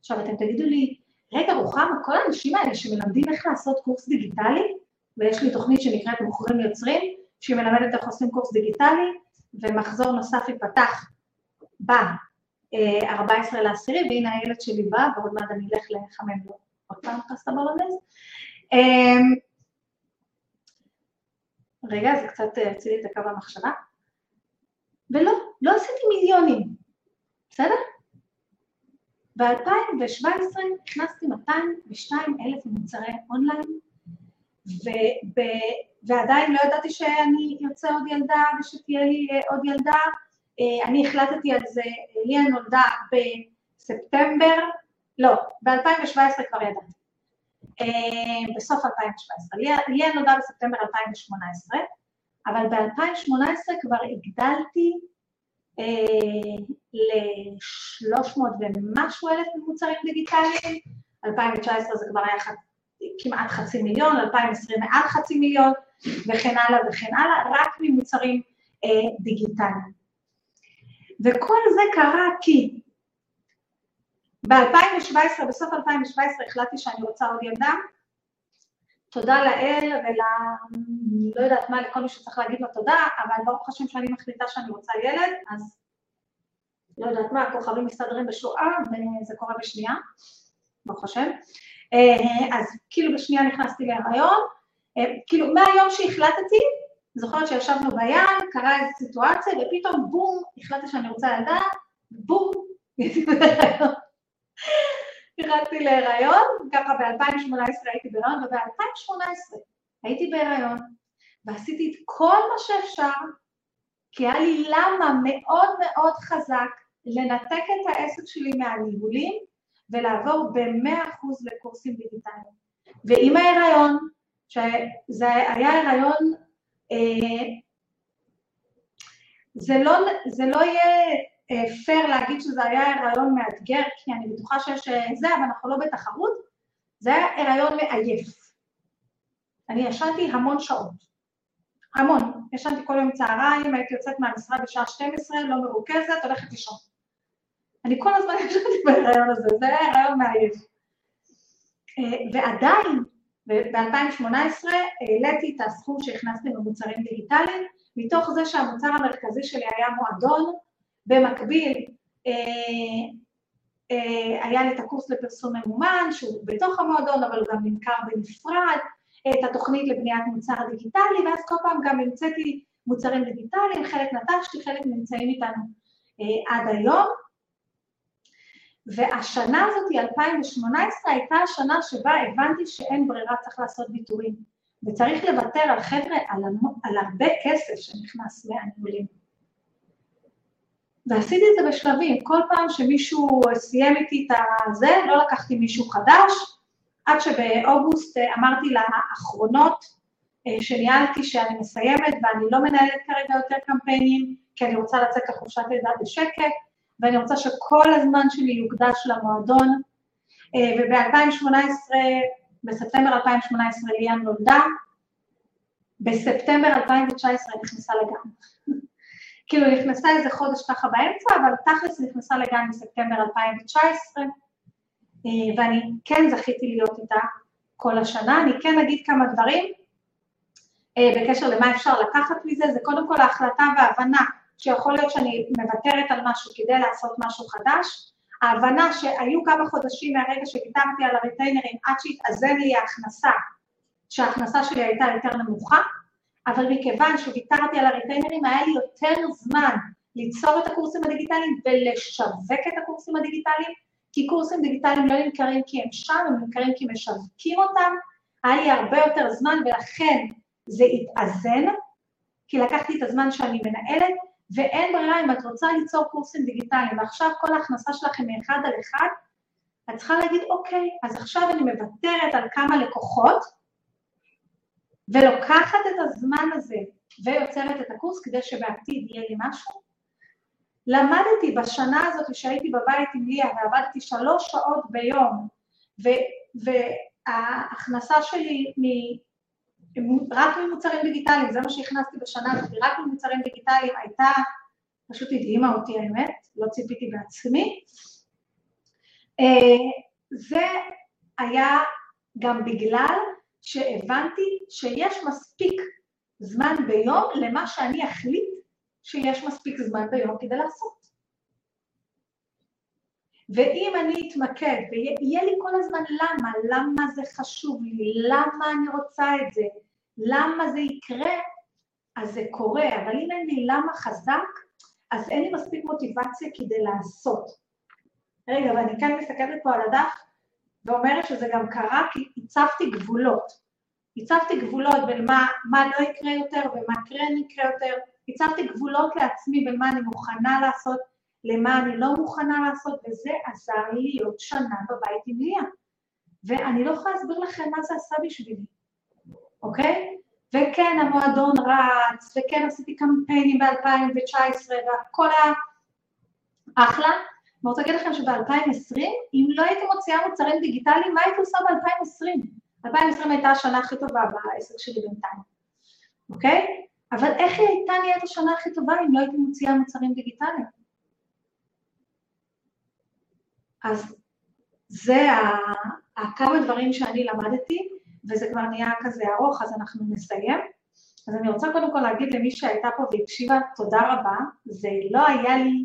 עכשיו אתם תגידו לי, רגע רוחמה, כל האנשים האלה שמלמדים איך לעשות קורס דיגיטלי, ויש לי תוכנית שנקראת מוכרים יוצרים, שהיא מלמדת איך עושים קורס דיגיטלי, ומחזור נוסף ייפתח ב-14 לעשירי, והנה הילד שלי בא, ועוד מעט אני אלך לחמם לו עוד פעם פסטה בולונז. אמ, רגע, זה קצת הוציא לי את הקו המחשבה. ולא, לא עשיתי מיליונים, בסדר? ב-2017 הכנסתי 202 אלף מוצרי אונליין, וב, ועדיין לא ידעתי שאני יוצא עוד ילדה ושתהיה לי אה, עוד ילדה. אה, אני החלטתי על זה, ליה נולדה בספטמבר, לא, ב-2017 כבר ידעתי. אה, בסוף 2017. ליה נולדה בספטמבר 2018, אבל ב-2018 כבר הגדלתי ל-300 ומשהו אלף מוצרים דיגיטליים, 2019 זה כבר היה כמעט חצי מיליון, 2020 מעל חצי מיליון, וכן הלאה וכן הלאה, רק ממוצרים אה, דיגיטליים. וכל זה קרה כי ב-2017, בסוף 2017 החלטתי שאני רוצה עוד ילדה, תודה לאל ול... לא יודעת מה, לכל מי שצריך להגיד לו תודה, אבל ברוך השם שאני מחליטה שאני רוצה ילד, אז לא יודעת מה, הכוכבים מסתדרים בשואה, וזה קורה בשנייה, ברוך השם. אה, אז כאילו בשנייה נכנסתי להיריון, אה, כאילו מהיום שהחלטתי, זוכרת שישבנו בים, קרה איזו סיטואציה, ופתאום בום, החלטתי שאני רוצה ילדה, בום, נכנסתי להיריון, ככה ב-2018 הייתי בהיריון, וב-2018 הייתי בהיריון, ועשיתי את כל מה שאפשר, כי היה לי למה מאוד מאוד חזק לנתק את העסק שלי מהניהולים ולעבור ב-100% לקורסים דיגיטליים. ועם ההיריון, שזה היה הריון, זה לא, זה לא יהיה אה, פייר להגיד שזה היה הריון מאתגר, כי אני בטוחה שיש אה, זה, אבל אנחנו לא בתחרות, זה היה הריון מעייף. אני ישנתי המון שעות. המון. ישנתי כל יום צהריים, הייתי יוצאת מהמשרד בשעה 12, לא מרוכזת, הולכת לישון. אני כל הזמן ישבתי בהיריון הזה, זה היה הריון מעייף. אה, ועדיין, ב-2018 העליתי את הסכום שהכנסתי במוצרים דיגיטליים, מתוך זה שהמוצר המרכזי שלי היה מועדון, במקביל אה, אה, היה לי את הקורס לפרסום ממומן, שהוא בתוך המועדון, אבל הוא גם נמכר בנפרד, את התוכנית לבניית מוצר דיגיטלי, ואז כל פעם גם המצאתי מוצרים דיגיטליים, חלק נטשתי, חלק נמצאים איתנו עד היום. והשנה הזאת, 2018, הייתה השנה שבה הבנתי שאין ברירה, צריך לעשות ויתורים. וצריך לוותר על חבר'ה, על, על הרבה כסף שנכנס מהניהולים. ועשיתי את זה בשלבים, כל פעם שמישהו סיים איתי את הזה, לא לקחתי מישהו חדש, עד שבאוגוסט אה, אמרתי לאחרונות אה, שניהלתי שאני מסיימת ואני לא מנהלת כרגע יותר קמפיינים, כי אני רוצה לצאת לחופשת לידה בשקט, ואני רוצה שכל הזמן שלי יוקדש למועדון. אה, וב-2018, בספטמבר 2018 ליאן נולדה, בספטמבר 2019 נכנסה לגן. כאילו נכנסה איזה חודש ככה באמצע, אבל תכלס נכנסה לגן בספטמבר 2019, אה, ואני כן זכיתי להיות איתה כל השנה. אני כן אגיד כמה דברים אה, בקשר למה אפשר לקחת מזה, זה קודם כל ההחלטה וההבנה שיכול להיות שאני מוותרת על משהו כדי לעשות משהו חדש, ההבנה שהיו כמה חודשים מהרגע שוויתרתי על הריטיינרים עד שהתאזן לי ההכנסה, שההכנסה שלי הייתה יותר נמוכה, אבל מכיוון שוויתרתי על הריטיינרים היה לי יותר זמן ליצור את הקורסים הדיגיטליים ולשווק את הקורסים הדיגיטליים, כי קורסים דיגיטליים לא נמכרים כי הם שם, הם נמכרים כי משווקים אותם, היה לי הרבה יותר זמן ולכן זה התאזן, כי לקחתי את הזמן שאני מנהלת, ואין ברירה אם את רוצה ליצור קורסים דיגיטליים, ועכשיו כל ההכנסה שלכם מאחד על אחד, את צריכה להגיד, אוקיי, אז עכשיו אני מוותרת על כמה לקוחות, ולוקחת את הזמן הזה ויוצרת את הקורס כדי שבעתיד יהיה לי משהו, למדתי בשנה הזאת שהייתי בבית עם ליה ועבדתי שלוש שעות ביום, ו, וההכנסה שלי רק ממוצרים דיגיטליים, זה מה שהכנסתי בשנה הזאת, רק ממוצרים דיגיטליים הייתה, פשוט הדהימה אותי האמת, לא ציפיתי בעצמי. אה, זה היה גם בגלל שהבנתי שיש מספיק זמן ביום למה שאני אחליט שיש מספיק זמן ביום כדי לעשות. ואם אני אתמקד ויהיה לי כל הזמן למה, למה זה חשוב לי, למה אני רוצה את זה, למה זה יקרה, אז זה קורה, אבל אם אין לי למה חזק, אז אין לי מספיק מוטיבציה כדי לעשות. רגע, ואני כאן מסתכלת פה על הדף ואומרת שזה גם קרה כי הצבתי גבולות. הצבתי גבולות בין מה, מה לא יקרה יותר ומה כן יקרה יותר, הצבתי גבולות לעצמי בין מה אני מוכנה לעשות למה אני לא מוכנה לעשות, וזה עזר לי להיות שנה בבית עם ליה. ואני לא יכולה להסביר לכם מה זה עשה בשבילי, אוקיי? וכן, המועדון רץ, וכן עשיתי קמפיינים ב-2019, והכל היה אחלה. אני רוצה להגיד לכם שב-2020, אם לא הייתי מוציאה מוצרים דיגיטליים, מה הייתי עושה ב-2020? 2020 הייתה השנה הכי טובה בעסק שלי בינתיים, אוקיי? אבל איך היא הייתה נהיית השנה הכי טובה אם לא הייתי מוציאה מוצרים דיגיטליים? אז זה הכמה דברים שאני למדתי, וזה כבר נהיה כזה ארוך, אז אנחנו נסיים. אז אני רוצה קודם כל להגיד למי שהייתה פה והקשיבה, תודה רבה. זה לא היה לי,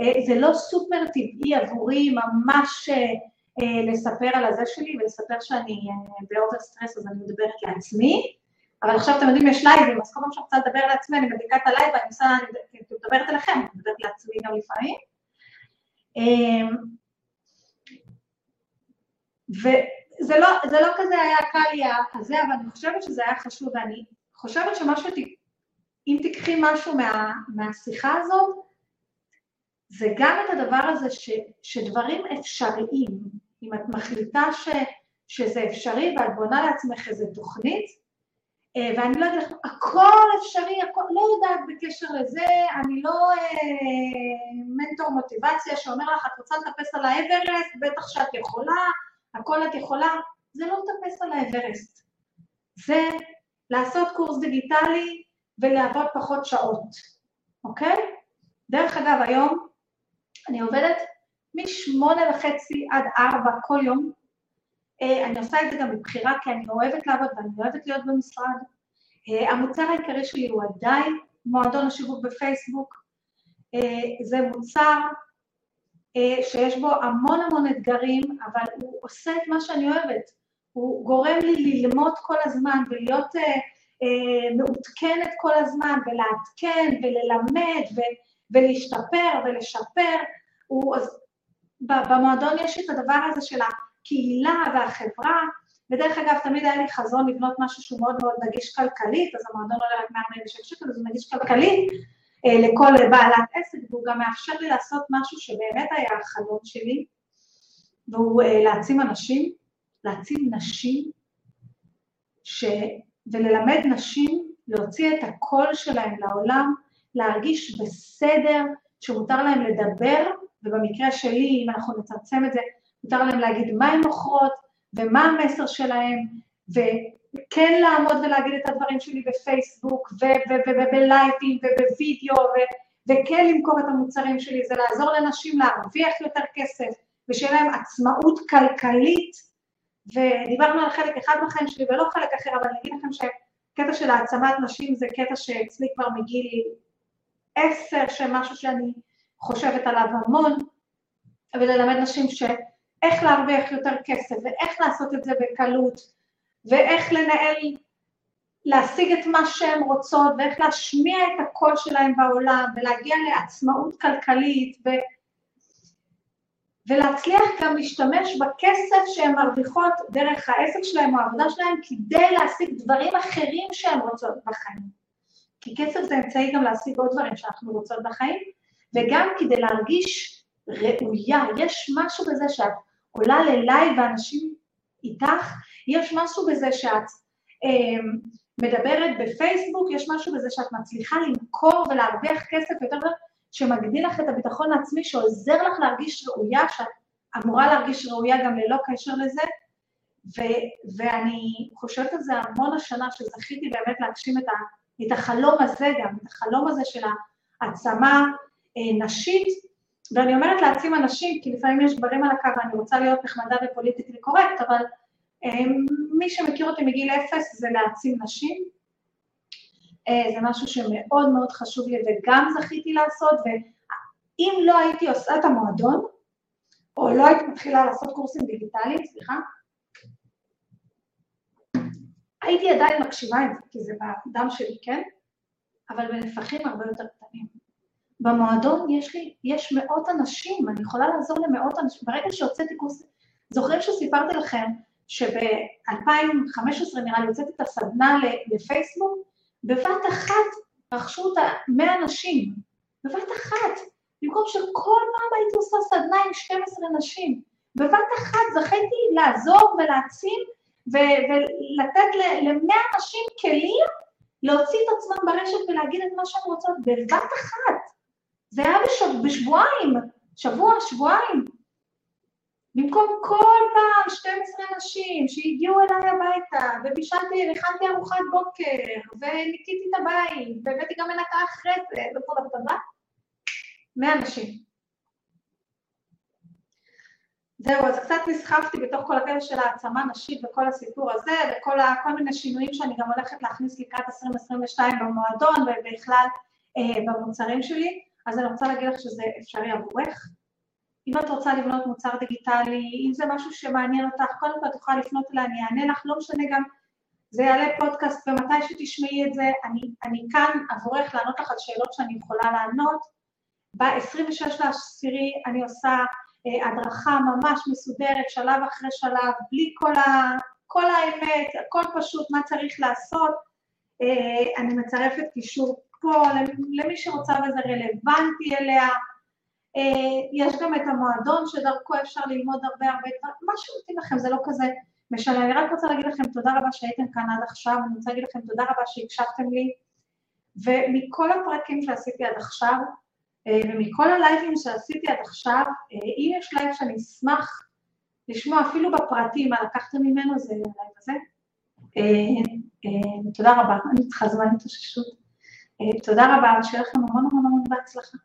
אה, זה לא סופר טבעי עבורי ממש אה, לספר על הזה שלי ולספר שאני אה, ב over stress, אז אני מדברת לעצמי. אבל עכשיו אתם יודעים, יש לייבים, אז כל פעם שאני רוצה לדבר לעצמי, אני מדליקה את הלייב ואני עושה, אני מדברת אליכם, אני מדברת לעצמי גם לפעמים. וזה לא, לא כזה היה קל לי הזה, אבל אני חושבת שזה היה חשוב, ואני חושבת שמשהו, אם תיקחי משהו מה, מהשיחה הזאת, זה גם את הדבר הזה ש, שדברים אפשריים, אם את מחליטה ש, שזה אפשרי ואת בונה לעצמך איזה תוכנית, אה, ואני לא יודעת, הכל אפשרי, הכל, לא יודעת בקשר לזה, אני לא אה, מנטור מוטיבציה שאומר לך, את רוצה לטפס על האברסט, בטח שאת יכולה, הכל את יכולה, זה לא לטפס על האברסט. זה לעשות קורס דיגיטלי ולעבוד פחות שעות, אוקיי? דרך אגב, היום אני עובדת משמונה וחצי עד ארבע כל יום. אה, אני עושה את זה גם מבחירה כי אני אוהבת לעבוד ואני אוהבת להיות במשרד. אה, המוצר העיקרי שלי הוא עדיין מועדון השיווק בפייסבוק. אה, זה מוצר שיש בו המון המון אתגרים, אבל הוא עושה את מה שאני אוהבת. הוא גורם לי ללמוד כל הזמן ולהיות אה, אה, מעודכנת כל הזמן ולעדכן וללמד ו, ולהשתפר ולשפר. הוא, אז, במועדון יש את הדבר הזה של הקהילה והחברה, ודרך אגב, תמיד היה לי חזון לבנות משהו שהוא מאוד מאוד נגיש כלכלית, אז המועדון עולה רק 146 שקל, אז הוא נגיש כלכלית, אה, לכל בעלת עסק, והוא גם מאפשר לי לעשות משהו שבאמת היה החלום שלי, והוא אה, להעצים אנשים, להעצים נשים, ש... וללמד נשים להוציא את הקול שלהם לעולם, להרגיש בסדר, שמותר להם לדבר, ובמקרה שלי, אם אנחנו נצמצם את זה, מותר להם להגיד מה הן מוכרות ומה המסר שלהם, ו... כן לעמוד ולהגיד את הדברים שלי בפייסבוק ובלייבים ובווידאו וכן למכור את המוצרים שלי, זה לעזור לנשים להרוויח יותר כסף ושיהיה להם עצמאות כלכלית. ודיברנו על חלק אחד בחיים שלי ולא חלק אחר, אבל אני אגיד לכם שקטע של העצמת נשים זה קטע שאצלי כבר מגיל עשר, שמשהו שאני חושבת עליו המון, וללמד נשים שאיך להרוויח יותר כסף ואיך לעשות את זה בקלות ואיך לנהל, להשיג את מה שהן רוצות, ואיך להשמיע את הקול שלהן בעולם, ולהגיע לעצמאות כלכלית, ו... ולהצליח גם להשתמש בכסף שהן מרוויחות דרך העסק שלהן או העבודה שלהן, כדי להשיג דברים אחרים שהן רוצות בחיים. כי כסף זה אמצעי גם להשיג עוד דברים שאנחנו רוצות בחיים, וגם כדי להרגיש ראויה. יש משהו בזה שאת עולה ללייב ואנשים איתך, יש משהו בזה שאת אה, מדברת בפייסבוק, יש משהו בזה שאת מצליחה למכור ולהרוויח כסף יותר, שמגדיל לך את הביטחון העצמי, שעוזר לך להרגיש ראויה, שאת אמורה להרגיש ראויה גם ללא קשר לזה, ו- ואני חושבת על זה המון השנה, שזכיתי באמת להגשים את, ה- את החלום הזה גם, את החלום הזה של העצמה אה, נשית, ואני אומרת להעצים אנשים, כי לפעמים יש גברים על הקו ואני רוצה להיות נחמדה ופוליטיקלי קורקט, אבל אה, מי שמכיר אותי מגיל אפס זה להעצים נשים. אה, זה משהו שמאוד מאוד חשוב לי וגם זכיתי לעשות, ואם לא הייתי עושה את המועדון, או לא הייתי מתחילה לעשות קורסים דיגיטליים, סליחה, הייתי עדיין מקשיבה עם זה, כי זה בדם שלי, כן? אבל בנפחים הרבה יותר קטנים. במועדון יש לי, יש מאות אנשים, אני יכולה לעזור למאות אנשים. ברגע שהוצאתי קורס, זוכרים שסיפרתי לכם שב-2015 נראה לי הוצאתי את הסדנה לפייסבוק? בבת אחת רכשו אותה 100 נשים, בבת אחת, במקום שכל פעם הייתי עושה סדנה עם 12 נשים. בבת אחת זכיתי לעזור ולהעצים ולתת למאה אנשים כלים להוציא את עצמם ברשת ולהגיד את מה שהן רוצות בבת אחת. זה היה בשב, בשבועיים, שבוע, שבועיים. במקום כל פעם 12 נשים שהגיעו אליי הביתה, ובישלתי, הכנתי ארוחת בוקר, וניקיתי את הבית, והבאתי גם מנקה אחרי זה, וכל דבר, 100 נשים. זהו, אז קצת נסחפתי בתוך כל הקטע של העצמה נשית וכל הסיפור הזה, וכל ה, כל מיני שינויים שאני גם הולכת להכניס לקראת 2022 במועדון ובכלל אה, במוצרים שלי, אז אני רוצה להגיד לך שזה אפשרי עבורך. אם את רוצה לבנות מוצר דיגיטלי, אם זה משהו שמעניין אותך, קודם כל יכולה לפנות אליי, אני אענה לך, לא משנה גם, זה יעלה פודקאסט ומתי שתשמעי את זה, אני, אני כאן עבורך לענות לך על שאלות שאני יכולה לענות. ב-26 לעשירי אני עושה אה, הדרכה ממש מסודרת, שלב אחרי שלב, בלי כל, ה, כל האמת, הכל פשוט, מה צריך לעשות. אה, אני מצרפת קישור פה למי שרוצה וזה רלוונטי אליה. אה, יש גם את המועדון שדרכו אפשר ללמוד הרבה הרבה דברים, מה שמתאים לכם, זה לא כזה משנה. אני רק רוצה להגיד לכם תודה רבה שהייתם כאן עד עכשיו, אני רוצה להגיד לכם תודה רבה שהקשבתם לי, ומכל הפרקים שעשיתי עד עכשיו, אה, ומכל הלייבים שעשיתי עד עכשיו, אה, אם יש לייב שאני אשמח לשמוע אפילו בפרטים מה לקחתם ממנו, זה הלייב הזה. תודה רבה, אני צריכה זמן התאוששות. תודה רבה, שיהיה לכם המון המון המון בהצלחה.